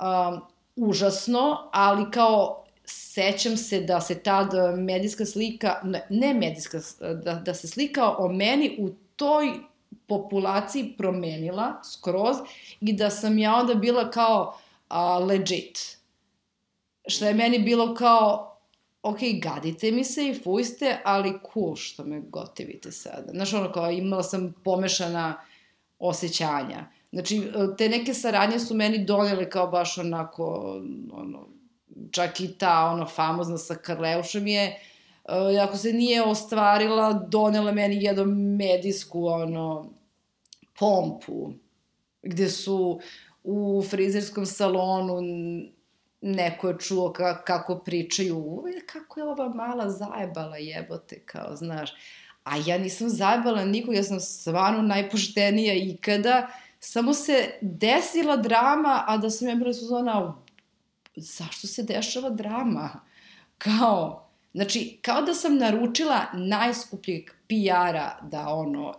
um, užasno, ali kao sećam se da se tad medijska slika, ne, ne medijska, da, da se slika o meni u toj populaciji promenila skroz i da sam ja onda bila kao a, legit. Što je meni bilo kao, ok, gadite mi se i fujste, ali cool što me gotivite sada. Znaš, ono kao imala sam pomešana osjećanja. Znači, te neke saradnje su meni donele kao baš onako, ono, čak i ta, ono, famozna sa Karleušem je, uh, ako se nije ostvarila, donela meni jednu medijsku, ono, pompu, gde su u frizerskom salonu neko je čuo ka, kako pričaju, "Uj, kako je ova mala zajebala jebote, kao, znaš. A ja nisam zajebala nikog, ja sam stvarno najpoštenija ikada, samo se desila drama, a da sam ja bila suzona, zašto se dešava drama? Kao, znači, kao da sam naručila najskupljeg PR-a da ono,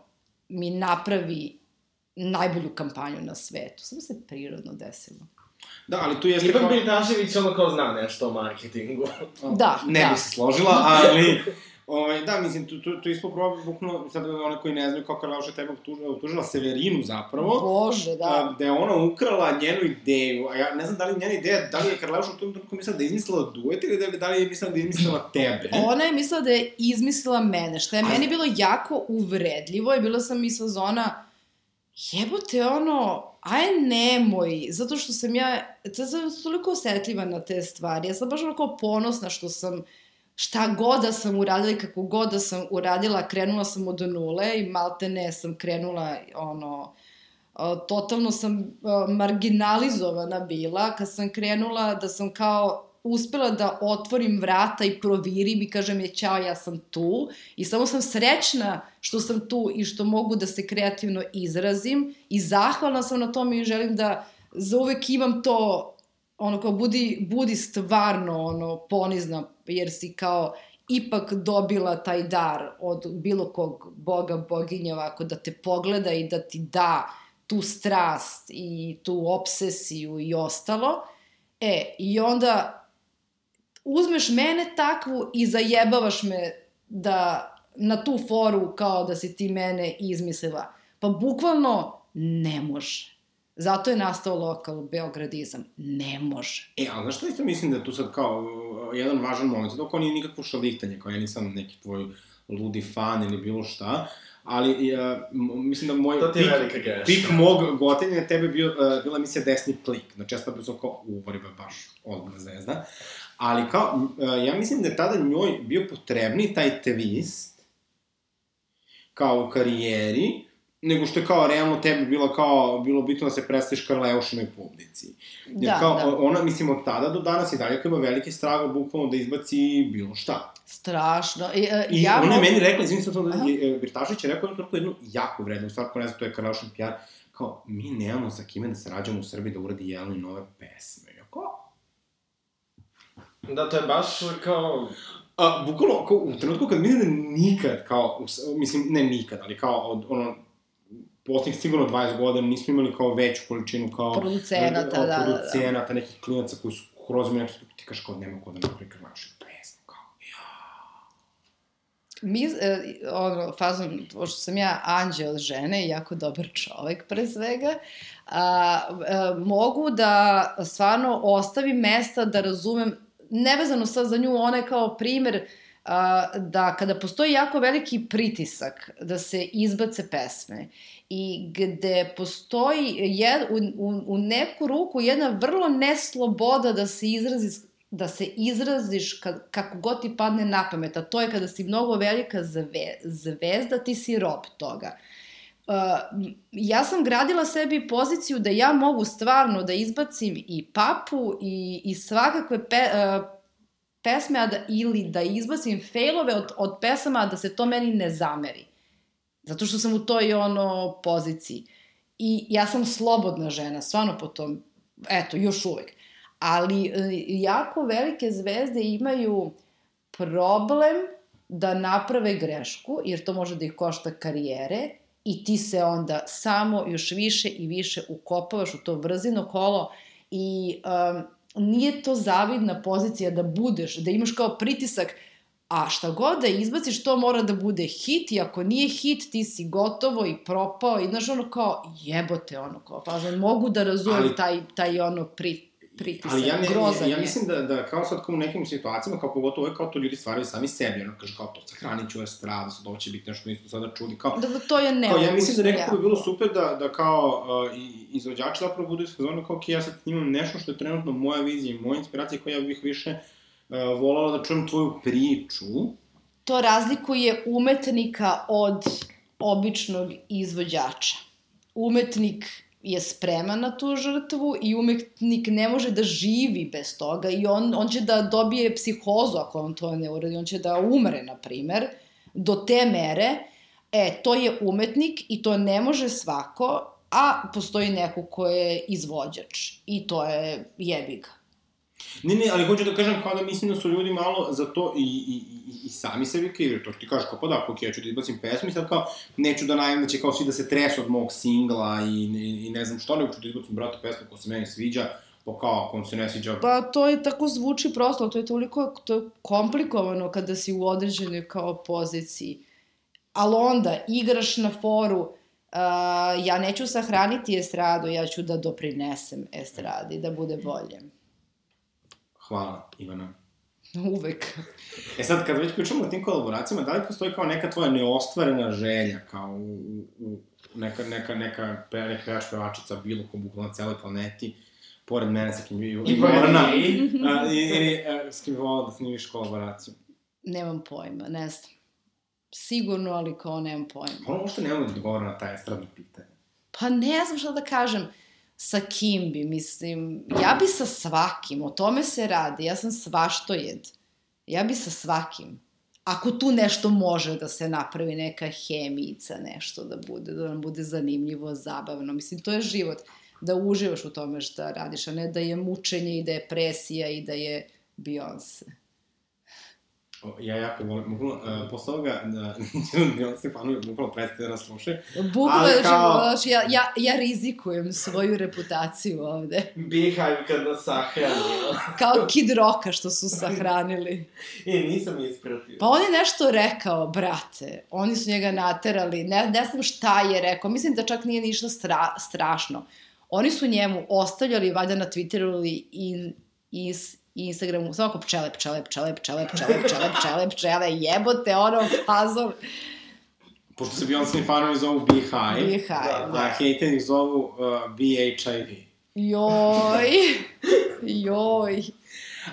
mi napravi najbolju kampanju na svetu. Samo se prirodno desilo. Da, ali tu jeste Ipak kao... Britašević ono kao zna nešto o marketingu. Da, ne da. bi se složila, ali... [laughs] Ovaj, da, mislim, tu, tu, tu ispo probao, bukno, sad one koji ne znaju kao Karlauša je tebe optužila, optužila Severinu zapravo, Bože, da. a, da je ona ukrala njenu ideju, a ja ne znam da li njena ideja, da li je Karlauša u tom trenutku mislila da je izmislila duet ili da, da li je mislila da je izmislila tebe. Ona je mislila da je izmislila mene, što je A- meni bilo jako uvredljivo i bila sam iz zona jebote ono, aj nemoj, zato što sam ja, sad sam toliko osetljiva na te stvari, ja sam baš onako ponosna što sam, šta god da sam uradila i kako god da sam uradila, krenula sam od nule i malte ne sam krenula, ono, totalno sam marginalizovana bila kad sam krenula da sam kao uspela da otvorim vrata i provirim i kažem je ćao, ja sam tu i samo sam srećna što sam tu i što mogu da se kreativno izrazim i zahvalna sam na tome i želim da zauvek imam to ono kao budi, budi stvarno ono ponizna jer si kao ipak dobila taj dar od bilo kog boga, boginja, ovako, da te pogleda i da ti da tu strast i tu obsesiju i ostalo. E, i onda uzmeš mene takvu i zajebavaš me da na tu foru kao da si ti mene izmislila. Pa bukvalno ne može. Zato je nastao lokal Beogradizam. Ne može. E, ali znaš što isto mislim da je tu sad kao uh, jedan važan moment, dok on nije nikakvo šalihtanje, kao ja nisam neki tvoj ludi fan ili bilo šta, ali uh, mislim da moj To je pik, pik mog gotenja tebe bio, uh, bila emisija Desni klik, znači ja sam bio kao uvoriba baš odmah zvezda, ali kao, uh, ja mislim da je tada njoj bio potrebni taj twist, kao u karijeri, nego što je kao realno tebi bilo kao, bilo bitno da se predstaviš Karleušinoj publici. Jer Da, kao, da. ona, mislim, od tada do danas i dalje kao ima veliki strah bukvalno da izbaci bilo šta. Strašno. I, e, I ja ona je meni rekla, sam to da je, e, Birtašić je rekao jednu jednu jako vrednu stvar, ko ne znam, to je Karleušin PR, kao, mi nemamo sa kime da sarađamo u Srbiji da uradi jelne nove pesme. Kao, Da, to je baš kao... A, bukvalno, kao, u trenutku kad mislim da nikad, kao, mislim, ne nikad, ali kao, od, ono, poslednjih sigurno 20 godina nismo imali kao veću količinu kao... Producenata, da, da, da. Producenata, nekih klinaca koji su kroz mi nekako, ti kažeš kao, nema ko da napravi krvašu pesmu, kao, mi, e, ono, fazom, pošto sam ja anđel žene, jako dobar čovek pre svega, a, a, mogu da stvarno ostavim mesta da razumem, nevezano sad za nju, ona je kao primer a, da kada postoji jako veliki pritisak da se izbace pesme i gde postoji jed, u, u, u neku ruku jedna vrlo nesloboda da se izrazi da se izraziš kad, kako god ti padne na pamet, a to je kada si mnogo velika zve, zvezda, ti si rob toga. Uh, ja sam gradila sebi poziciju da ja mogu stvarno da izbacim i papu i, i svakakve pe, uh, pesme da, ili da izbacim failove od, od pesama da se to meni ne zameri. Zato što sam u toj ono poziciji. I ja sam slobodna žena, stvarno po tom, eto, još uvek. Ali e, jako velike zvezde imaju problem da naprave grešku, jer to može da ih košta karijere, i ti se onda samo još više i više ukopavaš u to vrzino kolo i um, nije to zavidna pozicija da budeš, da imaš kao pritisak, a šta god da izbaciš, to mora da bude hit i ako nije hit, ti si gotovo i propao i znaš ono kao jebote ono kao fazon, mogu da razumem taj, taj ono pri, pritisak, Ali ja, ne, grozan ja je. mislim da, da kao sad kao u nekim situacijama, kao pogotovo kao to ljudi stvaraju sami sebi, ono kaže kao to sahranit ću estradu, sad ovo će biti nešto nismo sada čuli, kao, Da, da to je Kao, neopusno. ja mislim da nekako bi bilo super da, da kao uh, izvođači zapravo budu iskazovani kao, ok, ja sad snimam nešto što je trenutno moja vizija i moja inspiracija koja ja bih više uh, volala da čujem tvoju priču. To razlikuje umetnika od običnog izvođača. Umetnik je spreman na tu žrtvu i umetnik ne može da živi bez toga i on, on će da dobije psihozu ako on to ne uradi, on će da umre, na primer, do te mere, e, to je umetnik i to ne može svako, a postoji neko ko je izvođač i to je jebiga. Ne, ne, ali hoću da kažem kao da mislim da su ljudi malo za to i, i, i, i sami sebi krivi, to ti kažeš kao pa da, ok, ja ću da izbacim pesmu i sad kao neću da najavim da će kao svi da se tresu od mog singla i, i, i ne znam što, nego ću da izbacim brata pesmu koja se meni sviđa, pa kao, ako se ne sviđa, Pa to je tako zvuči prosto, to je toliko to je komplikovano kada si u određenoj kao poziciji. Ali onda igraš na foru, uh, ja neću sahraniti estradu, ja ću da doprinesem estradi, da bude bolje. Hvala Ivana. [laughs] Uvek. E sad, kad već pričamo o tim kolaboracijama, da li postoji kao neka tvoja neostvarena želja, kao u, u, u neka, neka, neka, neka pevač pevačica, bilo ko bukvalno na celoj planeti, pored mene sa kim bi... I pored Morana, njih. a, i, ili a, s kim bi volao da snimiš kolaboraciju. Nemam pojma, ne znam. Sigurno, ali kao nemam pojma. Ono uopšte ne mogu da odgovara na taj estradno pitanje. Pa ne znam šta da kažem. Sa kim bi, mislim, ja bi sa svakim, o tome se radi, ja sam svaštojed. Ja bi sa svakim. Ako tu nešto može da se napravi, neka hemijica, nešto da bude, da nam bude zanimljivo, zabavno. Mislim, to je život. Da uživaš u tome šta radiš, a ne da je mučenje i da je presija i da je Beyoncé. Ja jako volim, bukvalno, uh, posle ovoga, da, Beyoncé fanovi bukvalno prestaju da nas slušaju. Bukvalno, kao- ja, ja, ja rizikujem svoju reputaciju ovde. Beehive kad nas sahrani. [laughs] Kao Kid Rocka što su sahranili. [laughs] E, nisam ispratio. Pa on je nešto rekao, brate. Oni su njega naterali. Ne, ne znam šta je rekao. Mislim da čak nije ništa stra, strašno. Oni su njemu ostavljali, valjda na Twitteru ili in, is, Instagramu, samo ako pčele, pčele, pčele, pčele, pčele, pčele, pčele, pčele, jebote, ono, fazon, Pošto se Beyoncé fanovi zovu Beehive, Beehive, a da. hejteri zovu uh, BHIV. Joj, joj.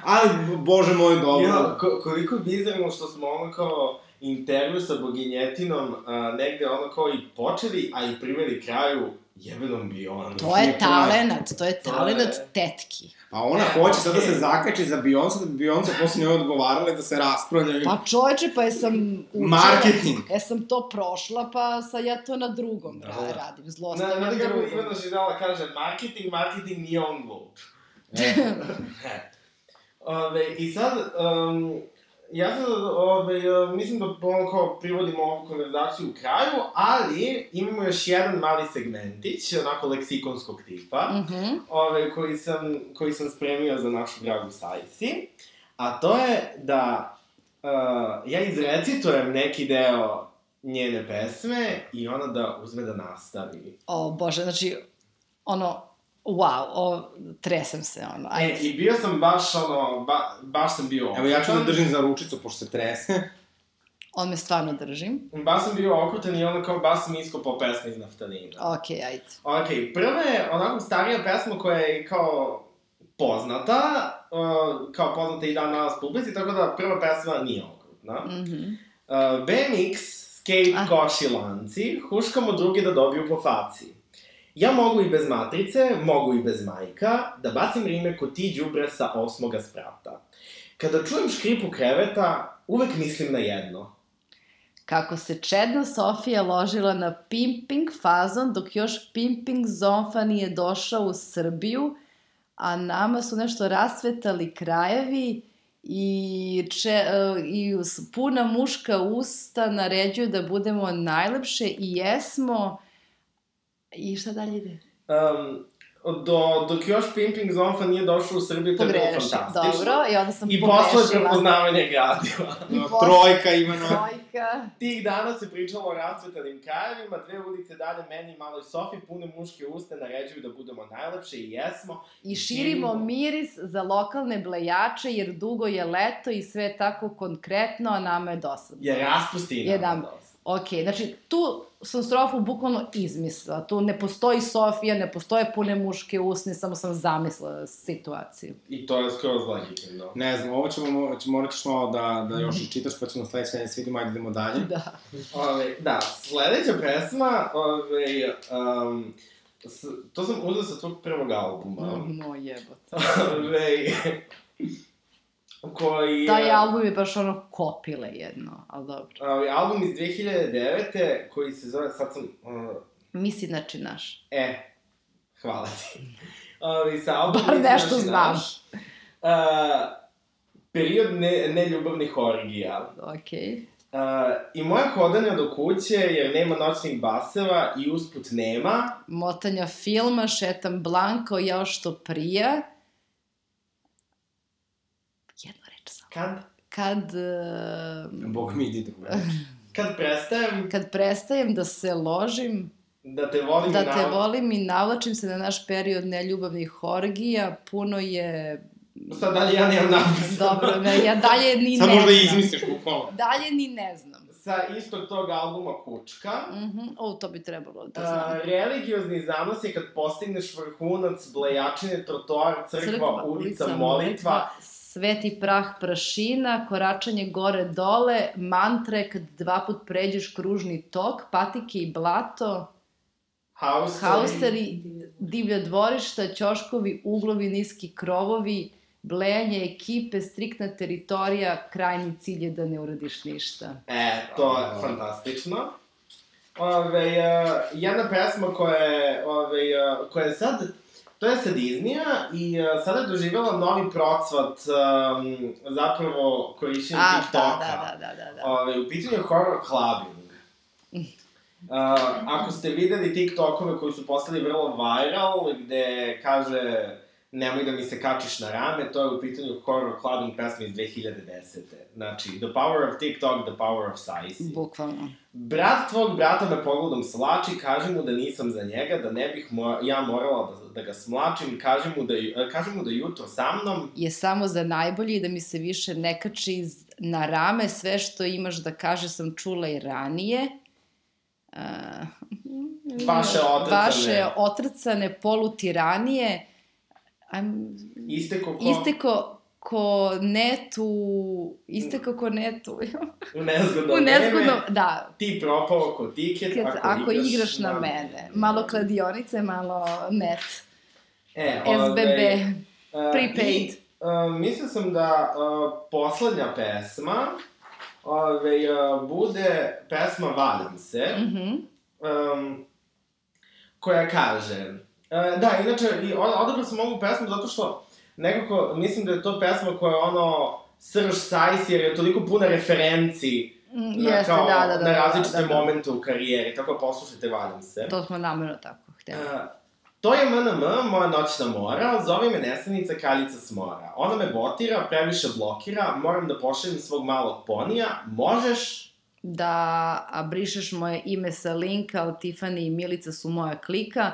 Ali, bože moj, dobro. Ja, ko, koliko je bizarno što smo ono kao intervju sa boginjetinom a, negde ono kao i počeli, a i priveli kraju jebenom Beyoncé. To je talenat, to je To talenat je- tetki. Pa ona E, hoće sad da se zakači za Beyoncé, da bi Beyoncé posle njoj odgovarala i da se raspravljaju. Pa čoveče, pa jesam učila, Marketing. jesam to prošla, pa sad ja to na drugom Da. da. radim, Na, zlostavljam na kako drugom. Ivana Židala kaže, marketing, marketing nije on glup. [laughs] E, Ove, I sad, um, ja sad, ove, uh, mislim da ono kao privodimo ovu konverzaciju u kraju, ali imamo još jedan mali segmentić, onako leksikonskog tipa, Mhm. ove, koji, sam, koji sam spremio za našu dragu Sajsi, a to je da uh, ja izrecitujem neki deo njene pesme i ona da uzme da nastavi. O, bože, znači, ono, wow, o, tresem se, ono, E, ajde. i bio sam baš, ono, ba, baš sam bio Evo ja ću da držim za ručicu, pošto se trese. On me stvarno držim. Baš sam bio okrutan i ono kao baš sam iskopao pesme iz naftalina. Okej, okay, ajde. Ok, prva je onako starija pesma koja je kao poznata, uh, kao poznata i dan danas publici, tako da prva pesma nije okrutna. Mhm. Uh, BMX, skate, Ah. koši, lanci, huškamo drugi da dobiju po faci. Ja mogu i bez matrice, mogu i bez majka, da bacim rime ko ti đubre sa osmoga sprata. Kada čujem škripu kreveta, uvek mislim na jedno. Kako se čedna Sofija ložila na pimping fazon, dok još pimping zonfa nije došao u Srbiju, a nama su nešto rasvetali krajevi i, če, e, i puna muška usta naređuju da budemo najlepše i jesmo. I šta dalje ide? Um, do, dok još Pimping Zonfa nije došao u Srbiju, to je bilo fantastično. Dobro, i onda sam I posle prepoznavanje gradiva. [laughs] Posle- Trojka, Ivano. Trojka. Tih dana se pričalo o rasvetanim krajevima, dve ulice dalje meni i maloj Sofi, pune muške uste, naređuju da budemo najlepše i jesmo. I širimo miris za lokalne blejače, jer dugo je leto i sve je tako konkretno, a nama je dosadno. Je raspusti i nama dosta. Ok, znači tu sam strofu bukvalno izmislila. Tu ne postoji Sofija, ne postoje pune muške usne, samo sam zamislila situaciju. I to je skroz legitimno. Ne znam, ovo ćemo, mo- će, morat ćeš malo da, da još [laughs] iščitaš, pa ćemo sledeće nedelje svi idemo, ajde idemo dalje. Da. Ove, da, sledeća pesma, ove, um, s, to sam uzeo sa tvog prvog albuma. No jebote. Ove, koji... Taj album je baš ono kopile jedno, ali dobro. Ovaj, album iz 2009. koji se zove, sad sam, uh, Misli znači naš. e, hvala ti. [laughs] Ovaj, sa albumom Bar nešto naši znam. naš, Uh, period ne, neljubavnih orgija. Okej. Uh, I moja hodanja do kuće, jer nema noćnih baseva i usput nema, Motanja filma, šetam blanko, jao što prija. Jednu reč samo. Kad, Kad, uh, Bog mi idi drugo. [laughs] kad prestajem kad prestajem da se ložim, da te volim da i te volim i navlačim se na naš period neljubavnih orgija, puno je... Sad dalje ja nemam napisa. Dobro, ne, ja dalje ni [laughs] Sad ne možda i znam. izmisliš, bukvalno. Dalje ni ne znam. Sa istog tog albuma Kučka. Mhm, o, to bi trebalo da A, znam. religiozni zanos je kad postigneš vrhunac, blejačine, trotoar, crkva, ulica, molitva. Sveti prah prašina, koračanje gore dole, mantre kad dva put pređeš kružni tok, patike i blato, Hausteri. hausteri, divlja dvorišta, ćoškovi, uglovi, niski krovovi, blejanje ekipe, striktna teritorija, krajnji cilj je da ne uradiš ništa. E, to je fantastično. Ove, uh, jedna pesma koja je, ove, uh, koja je sad to je sa Disneya i uh, sada je doživjela novi procvat um, zapravo korišćenja A, TikToka. da, da, da, da, da. Ove, u pitanju je horror clubbing. Uh, [laughs] ako ste videli TikTokove koji su postali vrlo viral, gde kaže nemoj da mi se kačiš na rame, to je u pitanju horror clubbing pesma iz 2010. Znači, The Power of TikTok, The Power of Size. Bukvalno. Brat tvog brata me pogledom slači, kaže mu da nisam za njega, da ne bih mo ja morala da, da ga smlačim, kaže mu da, kaže mu da jutro sa mnom, je samo za najbolje i da mi se više ne kači z- na rame sve što imaš da kaže sam čula i ranije. Uh, Vaše otrcane. Vaše otrcane polutiranije. Ajm, isteko ko... isteko ko netu, isteko ko netu. [laughs] U nezgodno, U nezgodno, vreme, da, ti propao ko tiket, kad, ako, ako igraš na mene. Malo kladionice, malo net. E, SBB, Ove, prepaid. I, uh, mislio sam da uh, poslednja pesma ove, uh, bude pesma Valjam se, Mhm. um, koja kaže... Uh, da, inače, i od- odabrao sam ovu pesmu zato što nekako mislim da je to pesma koja je ono srž sajs, jer je toliko puna referenci Mm, na, Jeste, kao, da, da, da. na da, različite da, da. momente u karijeri, tako da poslušajte, valjam se. To smo namjerno tako hteli. Uh, to je MNM, moja noćna mora, zove me nesanica kraljica smora. Ona me botira, previše blokira, moram da pošaljem svog malog ponija, možeš... da a, brišeš moje ime sa linka, ali Tiffany i Milica su moja klika.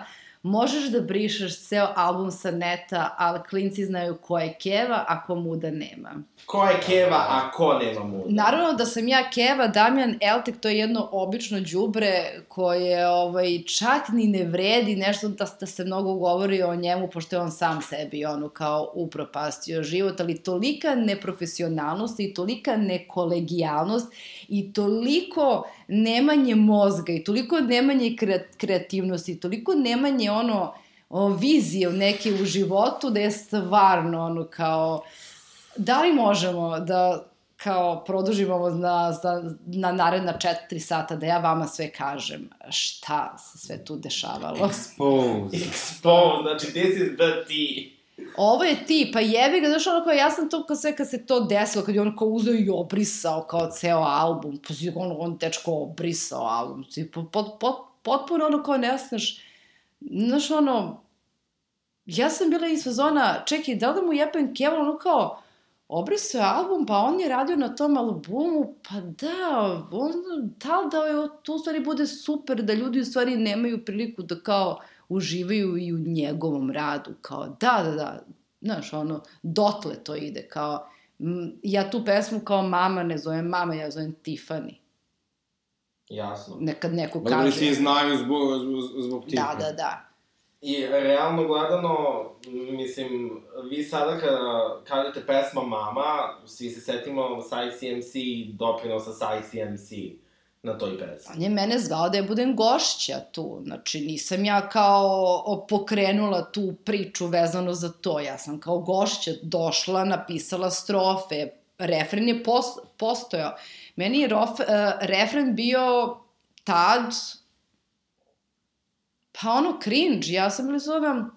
Možeš da brišeš ceo album sa neta, ali klinci znaju ko je Keva, a ko muda nema. Ko je Keva, a ko nema muda? Naravno da sam ja Keva, Damjan Eltek, to je jedno obično đubre koje ovaj, čak ni ne vredi nešto da, da se mnogo govori o njemu, pošto je on sam sebi ono kao upropastio život, ali tolika neprofesionalnost i tolika nekolegijalnost i toliko nemanje mozga i toliko nemanje kre- kreativnosti i toliko nemanje ono o, vizije neke u životu da je stvarno ono kao da li možemo da kao produžimo ovo na, za, na naredna četiri sata da ja vama sve kažem šta se sve tu dešavalo. Expose. Expo, znači this is the tea. Ovo je ti, pa jebi ga, znaš ono kao, ja sam to kao sve kad se to desilo, kad je on kao uzeo i obrisao kao ceo album, pa si on, on tečko obrisao album, ti pot, pot, pot, potpuno ono kao ne znaš, znaš ono, ja sam bila iz fazona, čekaj, da li da mu jebem Kevin, ono kao, obrisao je album, pa on je radio na tom albumu, pa da, on, da li da je to u stvari bude super, da ljudi u stvari nemaju priliku da kao uživaju i u njegovom radu, kao da, da, da, znaš, ono, dotle to ide, kao, m, ja tu pesmu kao mama ne zovem mama, ja zovem Tiffany. Jasno. Nekad neko kaže... li svi znaju zbog, zbog, zbog tih. Da, da, da. I realno gledano, mislim, vi sada kada kažete pesma Mama, svi se setimo Sai CMC, doprinosa Sai CMC na toj pesmi. On je mene zvao da ja budem gošća tu, znači nisam ja kao pokrenula tu priču vezano za to, ja sam kao gošća došla, napisala strofe, refren je post, postojao. Meni je rof, uh, refren bio tad, pa ono cringe, ja sam ili zovem,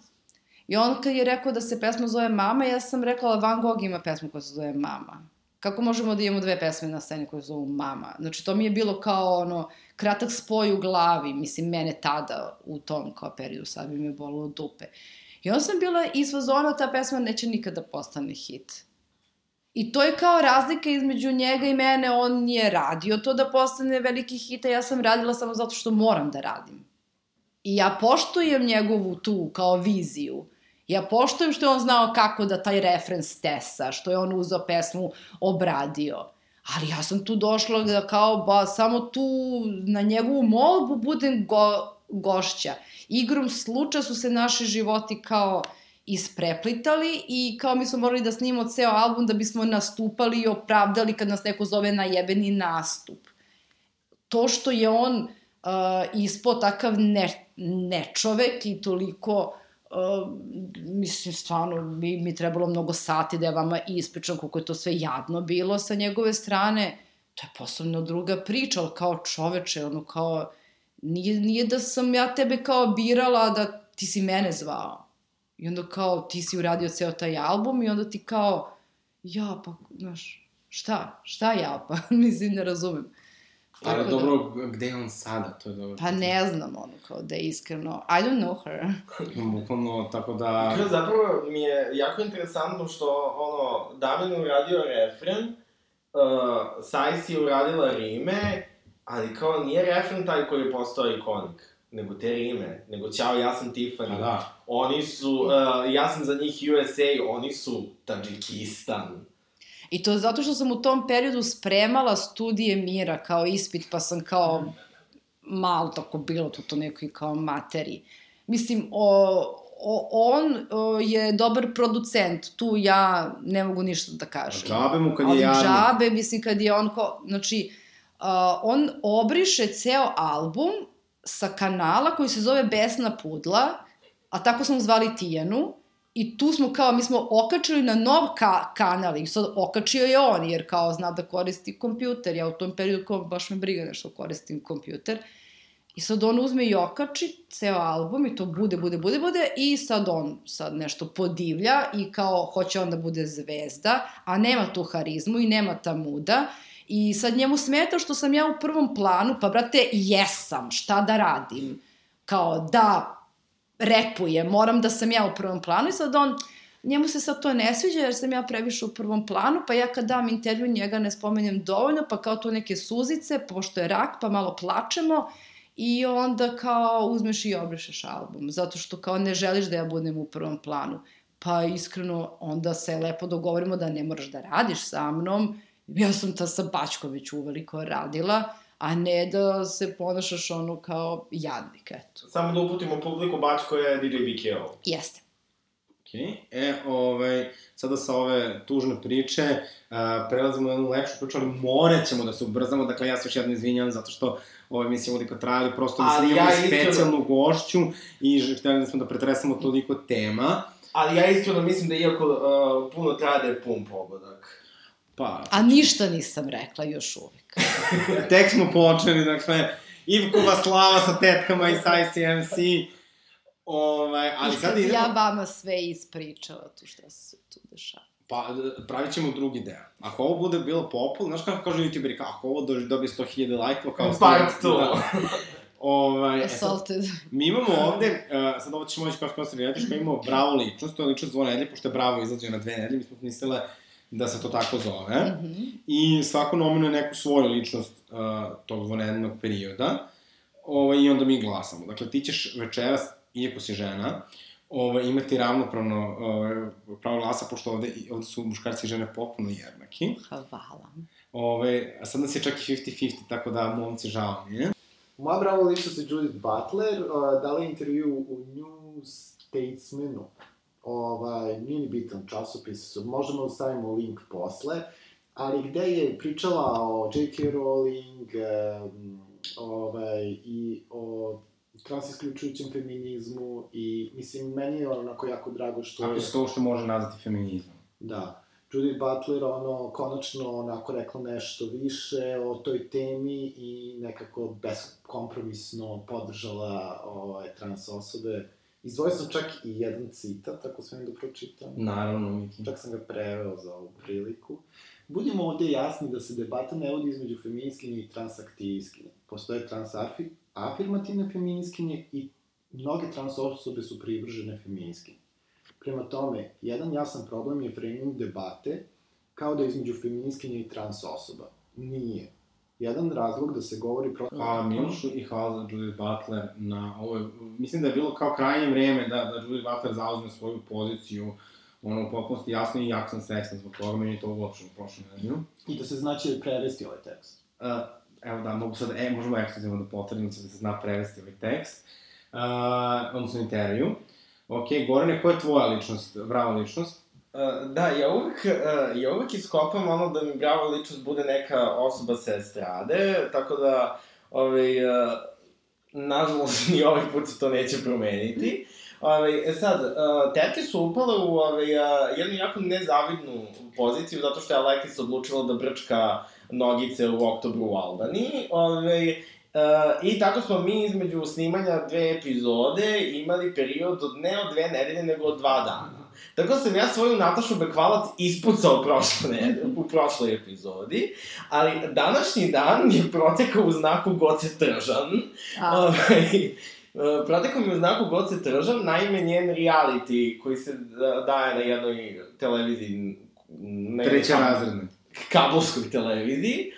i on kad je rekao da se pesma zove Mama, ja sam rekla Van Gogh ima pesmu koja se zove Mama. Kako možemo da imamo dve pesme na sceni koje zovu Mama? Znači, to mi je bilo kao ono, kratak spoj u glavi, mislim, mene tada u tom kao periodu, sad bi me bolilo dupe. I onda sam bila iz fazona, ta pesma neće nikada postane hit. I to je kao razlika između njega i mene, on je radio to da postane veliki hit, a ja sam radila samo zato što moram da radim. I ja poštujem njegovu tu kao viziju. Ja poštujem što je on znao kako da taj referens tesa, što je on uzao pesmu, obradio. Ali ja sam tu došla da kao ba, samo tu na njegovu molbu budem go, gošća. Igrom slučaja su se naši životi kao ispreplitali i kao mi smo morali da snimamo ceo album da bismo nastupali i opravdali kad nas neko zove na jebeni nastup. To što je on uh, ispao takav ne, nečovek i toliko Uh, mislim, stvarno, mi, mi trebalo mnogo sati da ja vama ispričam koliko je to sve jadno bilo sa njegove strane. To je posebno druga priča, ali kao čoveče, ono kao, nije, nije da sam ja tebe kao birala da ti si mene zvao. I onda kao, ti si uradio ceo taj album i onda ti kao, ja, pa, znaš, šta? Šta ja, [laughs] pa? Mislim, ne razumem. Ali da- dobro, gde je on sada? To je dobro. Pa ne znam, ono, kao da je iskreno, I don't know her. [laughs] Bukvalno, tako da... Dakle, zapravo mi je jako interesantno što, ono, Damjan je uradio refren, uh, Sajs je uradila rime, ali kao nije refren taj koji je postao ikonik, nego te rime, nego ćao, ja sam Tiffany. Da. Oni su, uh, ja sam za njih USA, oni su Tadžikistan. I to zato što sam u tom periodu spremala studije mira kao ispit, pa sam kao malo tako bilo tu to nekoj kao materiji. Mislim, o, o, on o, je dobar producent, tu ja ne mogu ništa da kažem. Džabe mu kad je jadnik. džabe, mislim, kad je on ko... Znači, uh, on obriše ceo album sa kanala koji se zove Besna pudla, a tako smo zvali Tijanu, i tu smo kao, mi smo okačili na nov ka kanal i sad okačio je on, jer kao zna da koristi kompjuter, ja u tom periodu kao baš me briga nešto koristim kompjuter, I sad on uzme i okači ceo album i to bude, bude, bude, bude i sad on sad nešto podivlja i kao hoće on da bude zvezda, a nema tu harizmu i nema ta muda. I sad njemu smeta što sam ja u prvom planu, pa brate, jesam, šta da radim? Kao da repujem, moram da sam ja u prvom planu i sad on, njemu se sad to ne sviđa jer sam ja previše u prvom planu, pa ja kad dam intervju njega ne spomenjem dovoljno, pa kao tu neke suzice, pošto je rak, pa malo plačemo i onda kao uzmeš i obrišeš album, zato što kao ne želiš da ja budem u prvom planu. Pa iskreno, onda se lepo dogovorimo da ne moraš da radiš sa mnom, ja sam ta sa Bačković uveliko radila, a ne da se ponašaš ono kao jadnik, eto. Samo da uputimo publiku, Bačko je DJ BKO. Jeste. Okay. E, ovaj, sada sa ove tužne priče uh, prelazimo na jednu lepšu priču, ali morat ćemo da se ubrzamo, dakle ja se još jedno izvinjam zato što ove emisije ovdje trajali, prosto da Ali sad ja specijalnu gošću i htjeli smo da pretresamo toliko tema. Ali ja iskreno mislim da iako uh, puno traje da je pun pogodak. Pa, A ništa nisam rekla još uvijek. [laughs] tek smo počeli, dakle, Ivkova slava sa tetkama i sa ICMC. Ovaj, ali sad idemo... Ja vama sve ispričala tu šta se tu dešava. Pa, pravit ćemo drugi deo. Ako ovo bude bilo popularno, znaš kako kažu youtuberi, kao, ako ovo dođe, dobije 100.000 lajkova, kao... Part two. Da. Ovaj, e, sad, Assaulted. mi imamo ovde, uh, sad ovo ćemo moći kao sponsor reality, imamo Bravo ličnost, to je ličnost dvo nedelje, pošto je Bravo izlazio na dve nedelje, mi smo mislile da se to tako zove. Mhm. I svako nominuje neku svoju ličnost uh, tog dvonedeljnog perioda. Ovaj, I onda mi glasamo. Dakle, ti ćeš večeras, iako si žena, ovaj, imati ravnopravno ovaj, pravo glasa, pošto ovde, ovde su muškarci i žene potpuno jednaki. Hvala. Ove, a sad nas je čak i 50-50, tako da momci žao mi je. Moja bravo ličnost je Judith Butler, uh, dala intervju u New Statesmanu. Ovaj, nije ni bitan časopis, možemo da stavimo link posle, ali gde je pričala o J.K. Rowling um, ovaj, i o transisključujućem feminizmu i mislim, meni je onako jako drago što. Ako se to uopšte može nazvati feminizmom. Da. Judith Butler, ono, konačno onako rekla nešto više o toj temi i nekako beskompromisno podržala ovaj, trans osobe. Izdvojio sam čak i jedan citat, ako smem da pročitam. Naravno, Miki. Čak sam ga preveo za ovu priliku. Budimo ovde jasni da se debata ne vodi između feminiskinje i transaktivistkinje. Postoje transafirmativne feminiskinje i mnoge trans osobe su privržene feminiskinje. Prema tome, jedan jasan problem je framing debate kao da je između feminiskinje i trans osoba. Nije. Jedan razlog da se govori protiv... Hvala Milošu i hvala za Judith Butler na ovoj... Mislim da je bilo kao krajnje vreme da, da Judith Butler zauzme svoju poziciju ono, u potpunosti jasno i jak sam srećan zbog toga, meni je to uopšteno prošlo nedelju. I da se znači prevesti ovaj tekst. Uh, evo da, mogu sad, e, možemo ekskluzivno da potvrdim da se zna prevesti ovaj tekst, uh, odnosno intervju. Ok, Gorane, koja je tvoja ličnost, brava ličnost? Uh, da, ja uvek, uh, ja uvek iskopam ono da mi brava ličnost bude neka osoba sa estrade, tako da, ovaj, uh, nažalost, [laughs] ni ovaj put se to neće promeniti. Ovaj, e sad, uh, tetke su upale u ovaj, uh, jednu jako nezavidnu poziciju, zato što je Alekis odlučila da brčka nogice u oktobru u Albaniji. Ovaj, I tako smo mi između snimanja dve epizode imali period od ne od dve nedelje, nego od dva dana. Tako sam ja svoju Natašu Bekvalac ispucao prošle u prošloj epizodi, ali današnji dan je protekao u znaku Goce Tržan. A, Ovaj, Uh, protekao mi u znaku God se tržam, naime njen reality koji se da- daje na jednoj televiziji, jednoj Treća razredna. kabelskoj televiziji.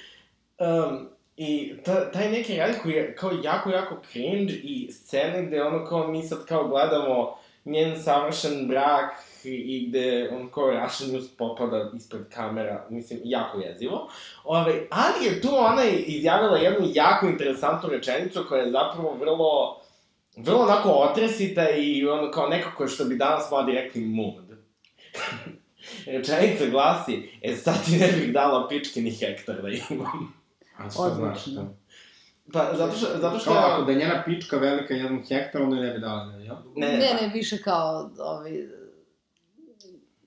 Um, I ta, taj neki reality koji je kao jako, jako cringe i scene gde ono kao mi sad kao gledamo njen savršen brak i, gde on kao Russian News popada ispred kamera, mislim, jako jezivo. Ove, ali je tu ona izjavila jednu jako interesantnu rečenicu koja je zapravo vrlo, vrlo onako otresita i ono kao nekako što bi danas mladi rekli mood. [laughs] Rečenica glasi, e sad ti ne bih dala pičke ni hektar da imam. A što Odlično. znači to? Pa, zato što, zato što... Kao ako da je njena pička velika jedan hektar, onda je ne bi dala da je, jel? Ne, ne, ne, ne, više kao, ovi,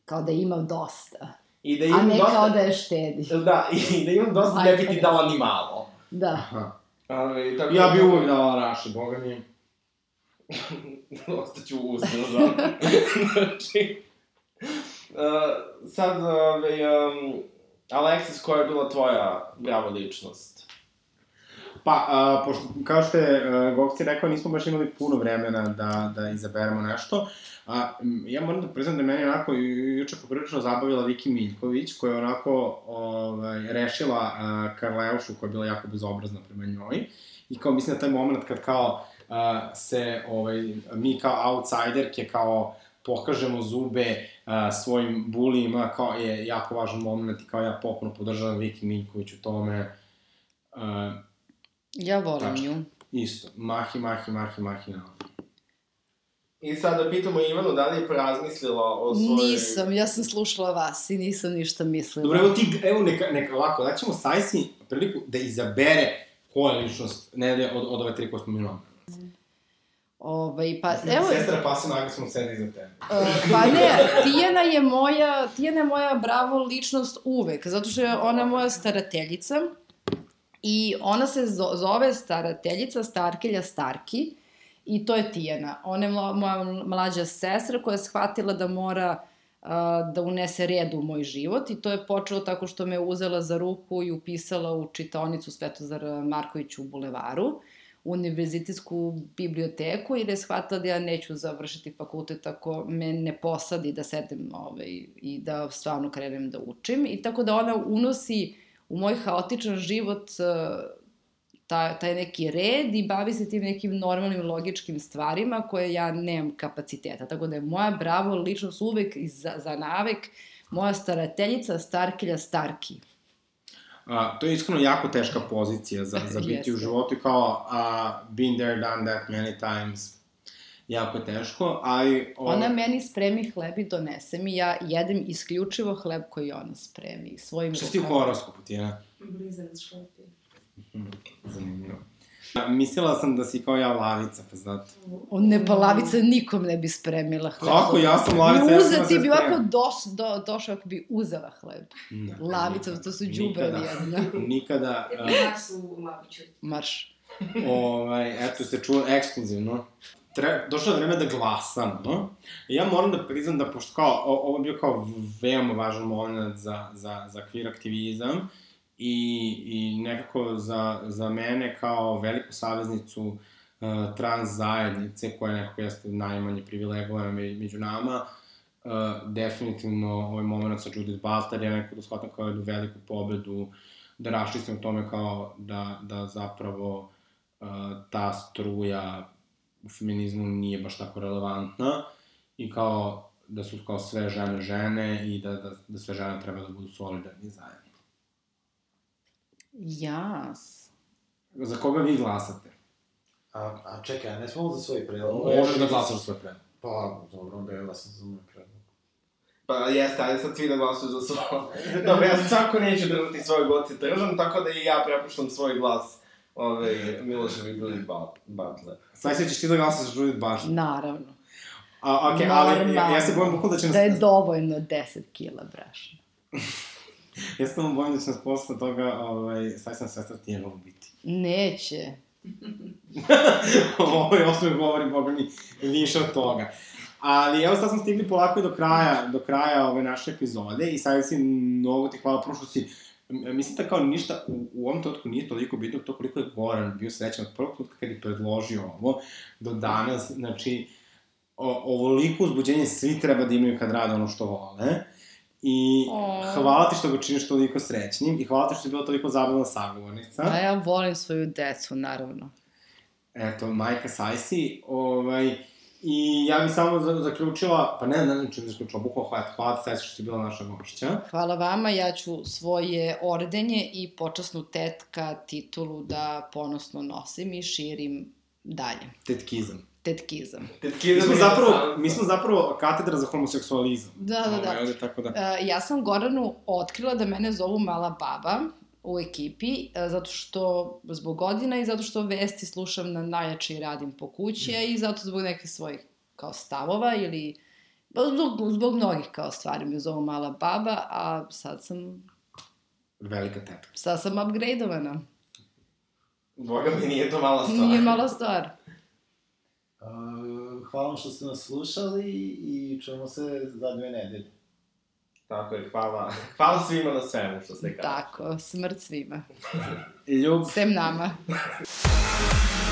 kao da imam dosta. I da A imam ne dosta... kao da je štedi. Da, i da imam dosta, ne bi ti dala ni malo. Da. Aha. Ali, tako Ja da- bi uvek dala Raši, boga mi. [laughs] Ostaću uzdržan. [laughs] znači... Uh, sad, ovaj, um, Alexis, koja je bila tvoja brava ličnost? Pa, a, pošto, kao što je Gokci rekao, nismo baš imali puno vremena da, da izaberemo nešto. A, ja moram da priznam da meni onako ju- juče poprilično zabavila Viki Miljković, koja je onako ovaj, rešila uh, Karleušu, koja je bila jako bezobrazna prema njoj. I kao mislim da taj moment kad kao uh, se ovaj, mi kao outsiderke kao pokažemo zube uh, svojim bulijima, kao je jako važan moment i kao ja popuno podržavam Viki Miljković u tome. Uh, Ja volim Tačka. nju. Isto. Mahi, mahi, mahi, mahi na. I sad da pitamo Ivanu da li je porazmislila o svojoj... Nisam, ja sam slušala vas i nisam ništa mislila. Dobro, evo ti, evo neka, neka ovako, daćemo Sajsi priliku da izabere koja je ličnost nedelje od, od ove tri koje smo mi imali. Ovaj, pa, evo, Sestra pasivno agresivno sedi iza tebe. Uh, pa ne, Tijana je moja, Tijana je moja bravo ličnost uvek, zato što je ona moja starateljica i ona se zo- zove starateljica Starkelja Starki i to je Tijana. Ona je moja mlađa sestra koja je shvatila da mora uh, da unese red u moj život i to je počelo tako što me uzela za ruku i upisala u čitaonicu Svetozara Marković u Bulevaru univerzitetsku biblioteku jer je shvatila da ja neću završiti fakultet ako me ne posadi da sedem ovaj, i da stvarno krenem da učim. I tako da ona unosi u moj haotičan život uh, taj, taj neki red i bavi se tim nekim normalnim logičkim stvarima koje ja nemam kapaciteta. Tako da je moja bravo ličnost uvek i za, za navek moja starateljica Starkelja Starki. A, to je iskreno jako teška pozicija za, za [laughs] biti u životu kao a, been there, done that many times. Jako teško, ali... O, Ona meni spremi hleb i donese mi, ja jedem isključivo hleb koji ona spremi. Svojim Što ti u horoskopu, Tijena? Blizanac šlepi. Zanimljivo. A, mislila sam da si kao ja lavica, pa znate. O, ne, pa lavica nikom ne bi spremila hleb. Kako? Ja sam lavica, ja sam ti sve bi ovako dos, do, došao ako bi uzela hleb. Ne, Lavica, nikada. to su Nikada. jedna. [laughs] Nikada. A, primak su u Laviću. Marš. ovaj, eto se čuo ekskluzivno. Tre, došlo je vreme da glasam, no? I ja moram da priznam da, pošto kao, ovo je bio kao veoma važan moment za, za, za queer aktivizam i, i nekako za, za mene kao veliku saveznicu uh, trans zajednice, koja nekako jeste najmanje privilegovana me- među nama, uh, definitivno ovaj moment sa Judith Butler je nekako da shvatam kao jednu veliku pobedu, da raščistim o tome kao da, da zapravo uh, ta struja u feminizmu nije baš tako relevantna i kao da su kao sve žene žene i da, da, da sve žene treba da budu solidarni zajedno. Jas. Za koga vi glasate? A, a čekaj, a ne smemo za svoj predlog? Možeš da glasaš za svoj predlog. Pa, dobro, onda ja glasam za moj predlog. Pa jeste, ajde sad svi da glasuju za svoje. [laughs] Dobro, ja svako neću držati svoj goci tržan, tako da i ja prepuštam svoj glas ovaj, Miloševi Judith Ba- Butler. Sad ćeš ti da glasaš za Judith Butler. Naravno. A, okay, ali ja, ja se bojim bukvalno da će nas... Da je dovoljno 10 kila brašna. [laughs] Ja se bojim da će nas posle toga, ovaj, sad sam sestra Tijena ubiti. Neće. [laughs] Ovo je osnovno govori, boga mi, više od toga. Ali evo sad smo stigli polako i do kraja, do kraja ove naše epizode i sad si mnogo ti hvala prvo što si Mislim da kao ništa u, u ovom trenutku nije toliko bitno to koliko je Goran bio srećan od prvog trenutka kad je predložio ovo do danas, znači o, ovoliko uzbuđenje svi treba da imaju kad rade ono što vole. I O. hvala ti što ga činiš toliko srećnim i hvala ti što si bila toliko zabavna sagovornica. A ja volim svoju decu, naravno. Eto, majka Sajsi, ovaj, i ja bih samo za, zaključila, pa ne, ne znam čemu zaključila, bukvalo hvala, hvala Sajsi što si bila naša gošća. Hvala vama, ja ću svoje ordenje i počasnu tetka titulu da ponosno nosim i širim dalje. Tetkizam. Tetkizam. Mi Tetkizam smo je zapravo, mi smo zapravo katedra za homoseksualizam. Da, da, da. Ovaj, ovde, tako da. Uh, ja sam Goranu otkrila da mene zovu mala baba u ekipi, uh, zato što zbog godina i zato što vesti slušam na najjači radim po kući, a i zato zbog nekih svojih kao stavova ili pa zbog, zbog mnogih kao stvari me zovu mala baba, a sad sam, Velika tetka. sad sam upgradeovana. Boga mi nije to mala stvar. Nije mala stvar. Uh, hvala vam što ste nas slušali i čujemo se za dve nedelje. Tako je, hvala. [laughs] Hvala svima na svemu što ste kazali. Tako, smrt svima. Ljub. Sem nama. [laughs]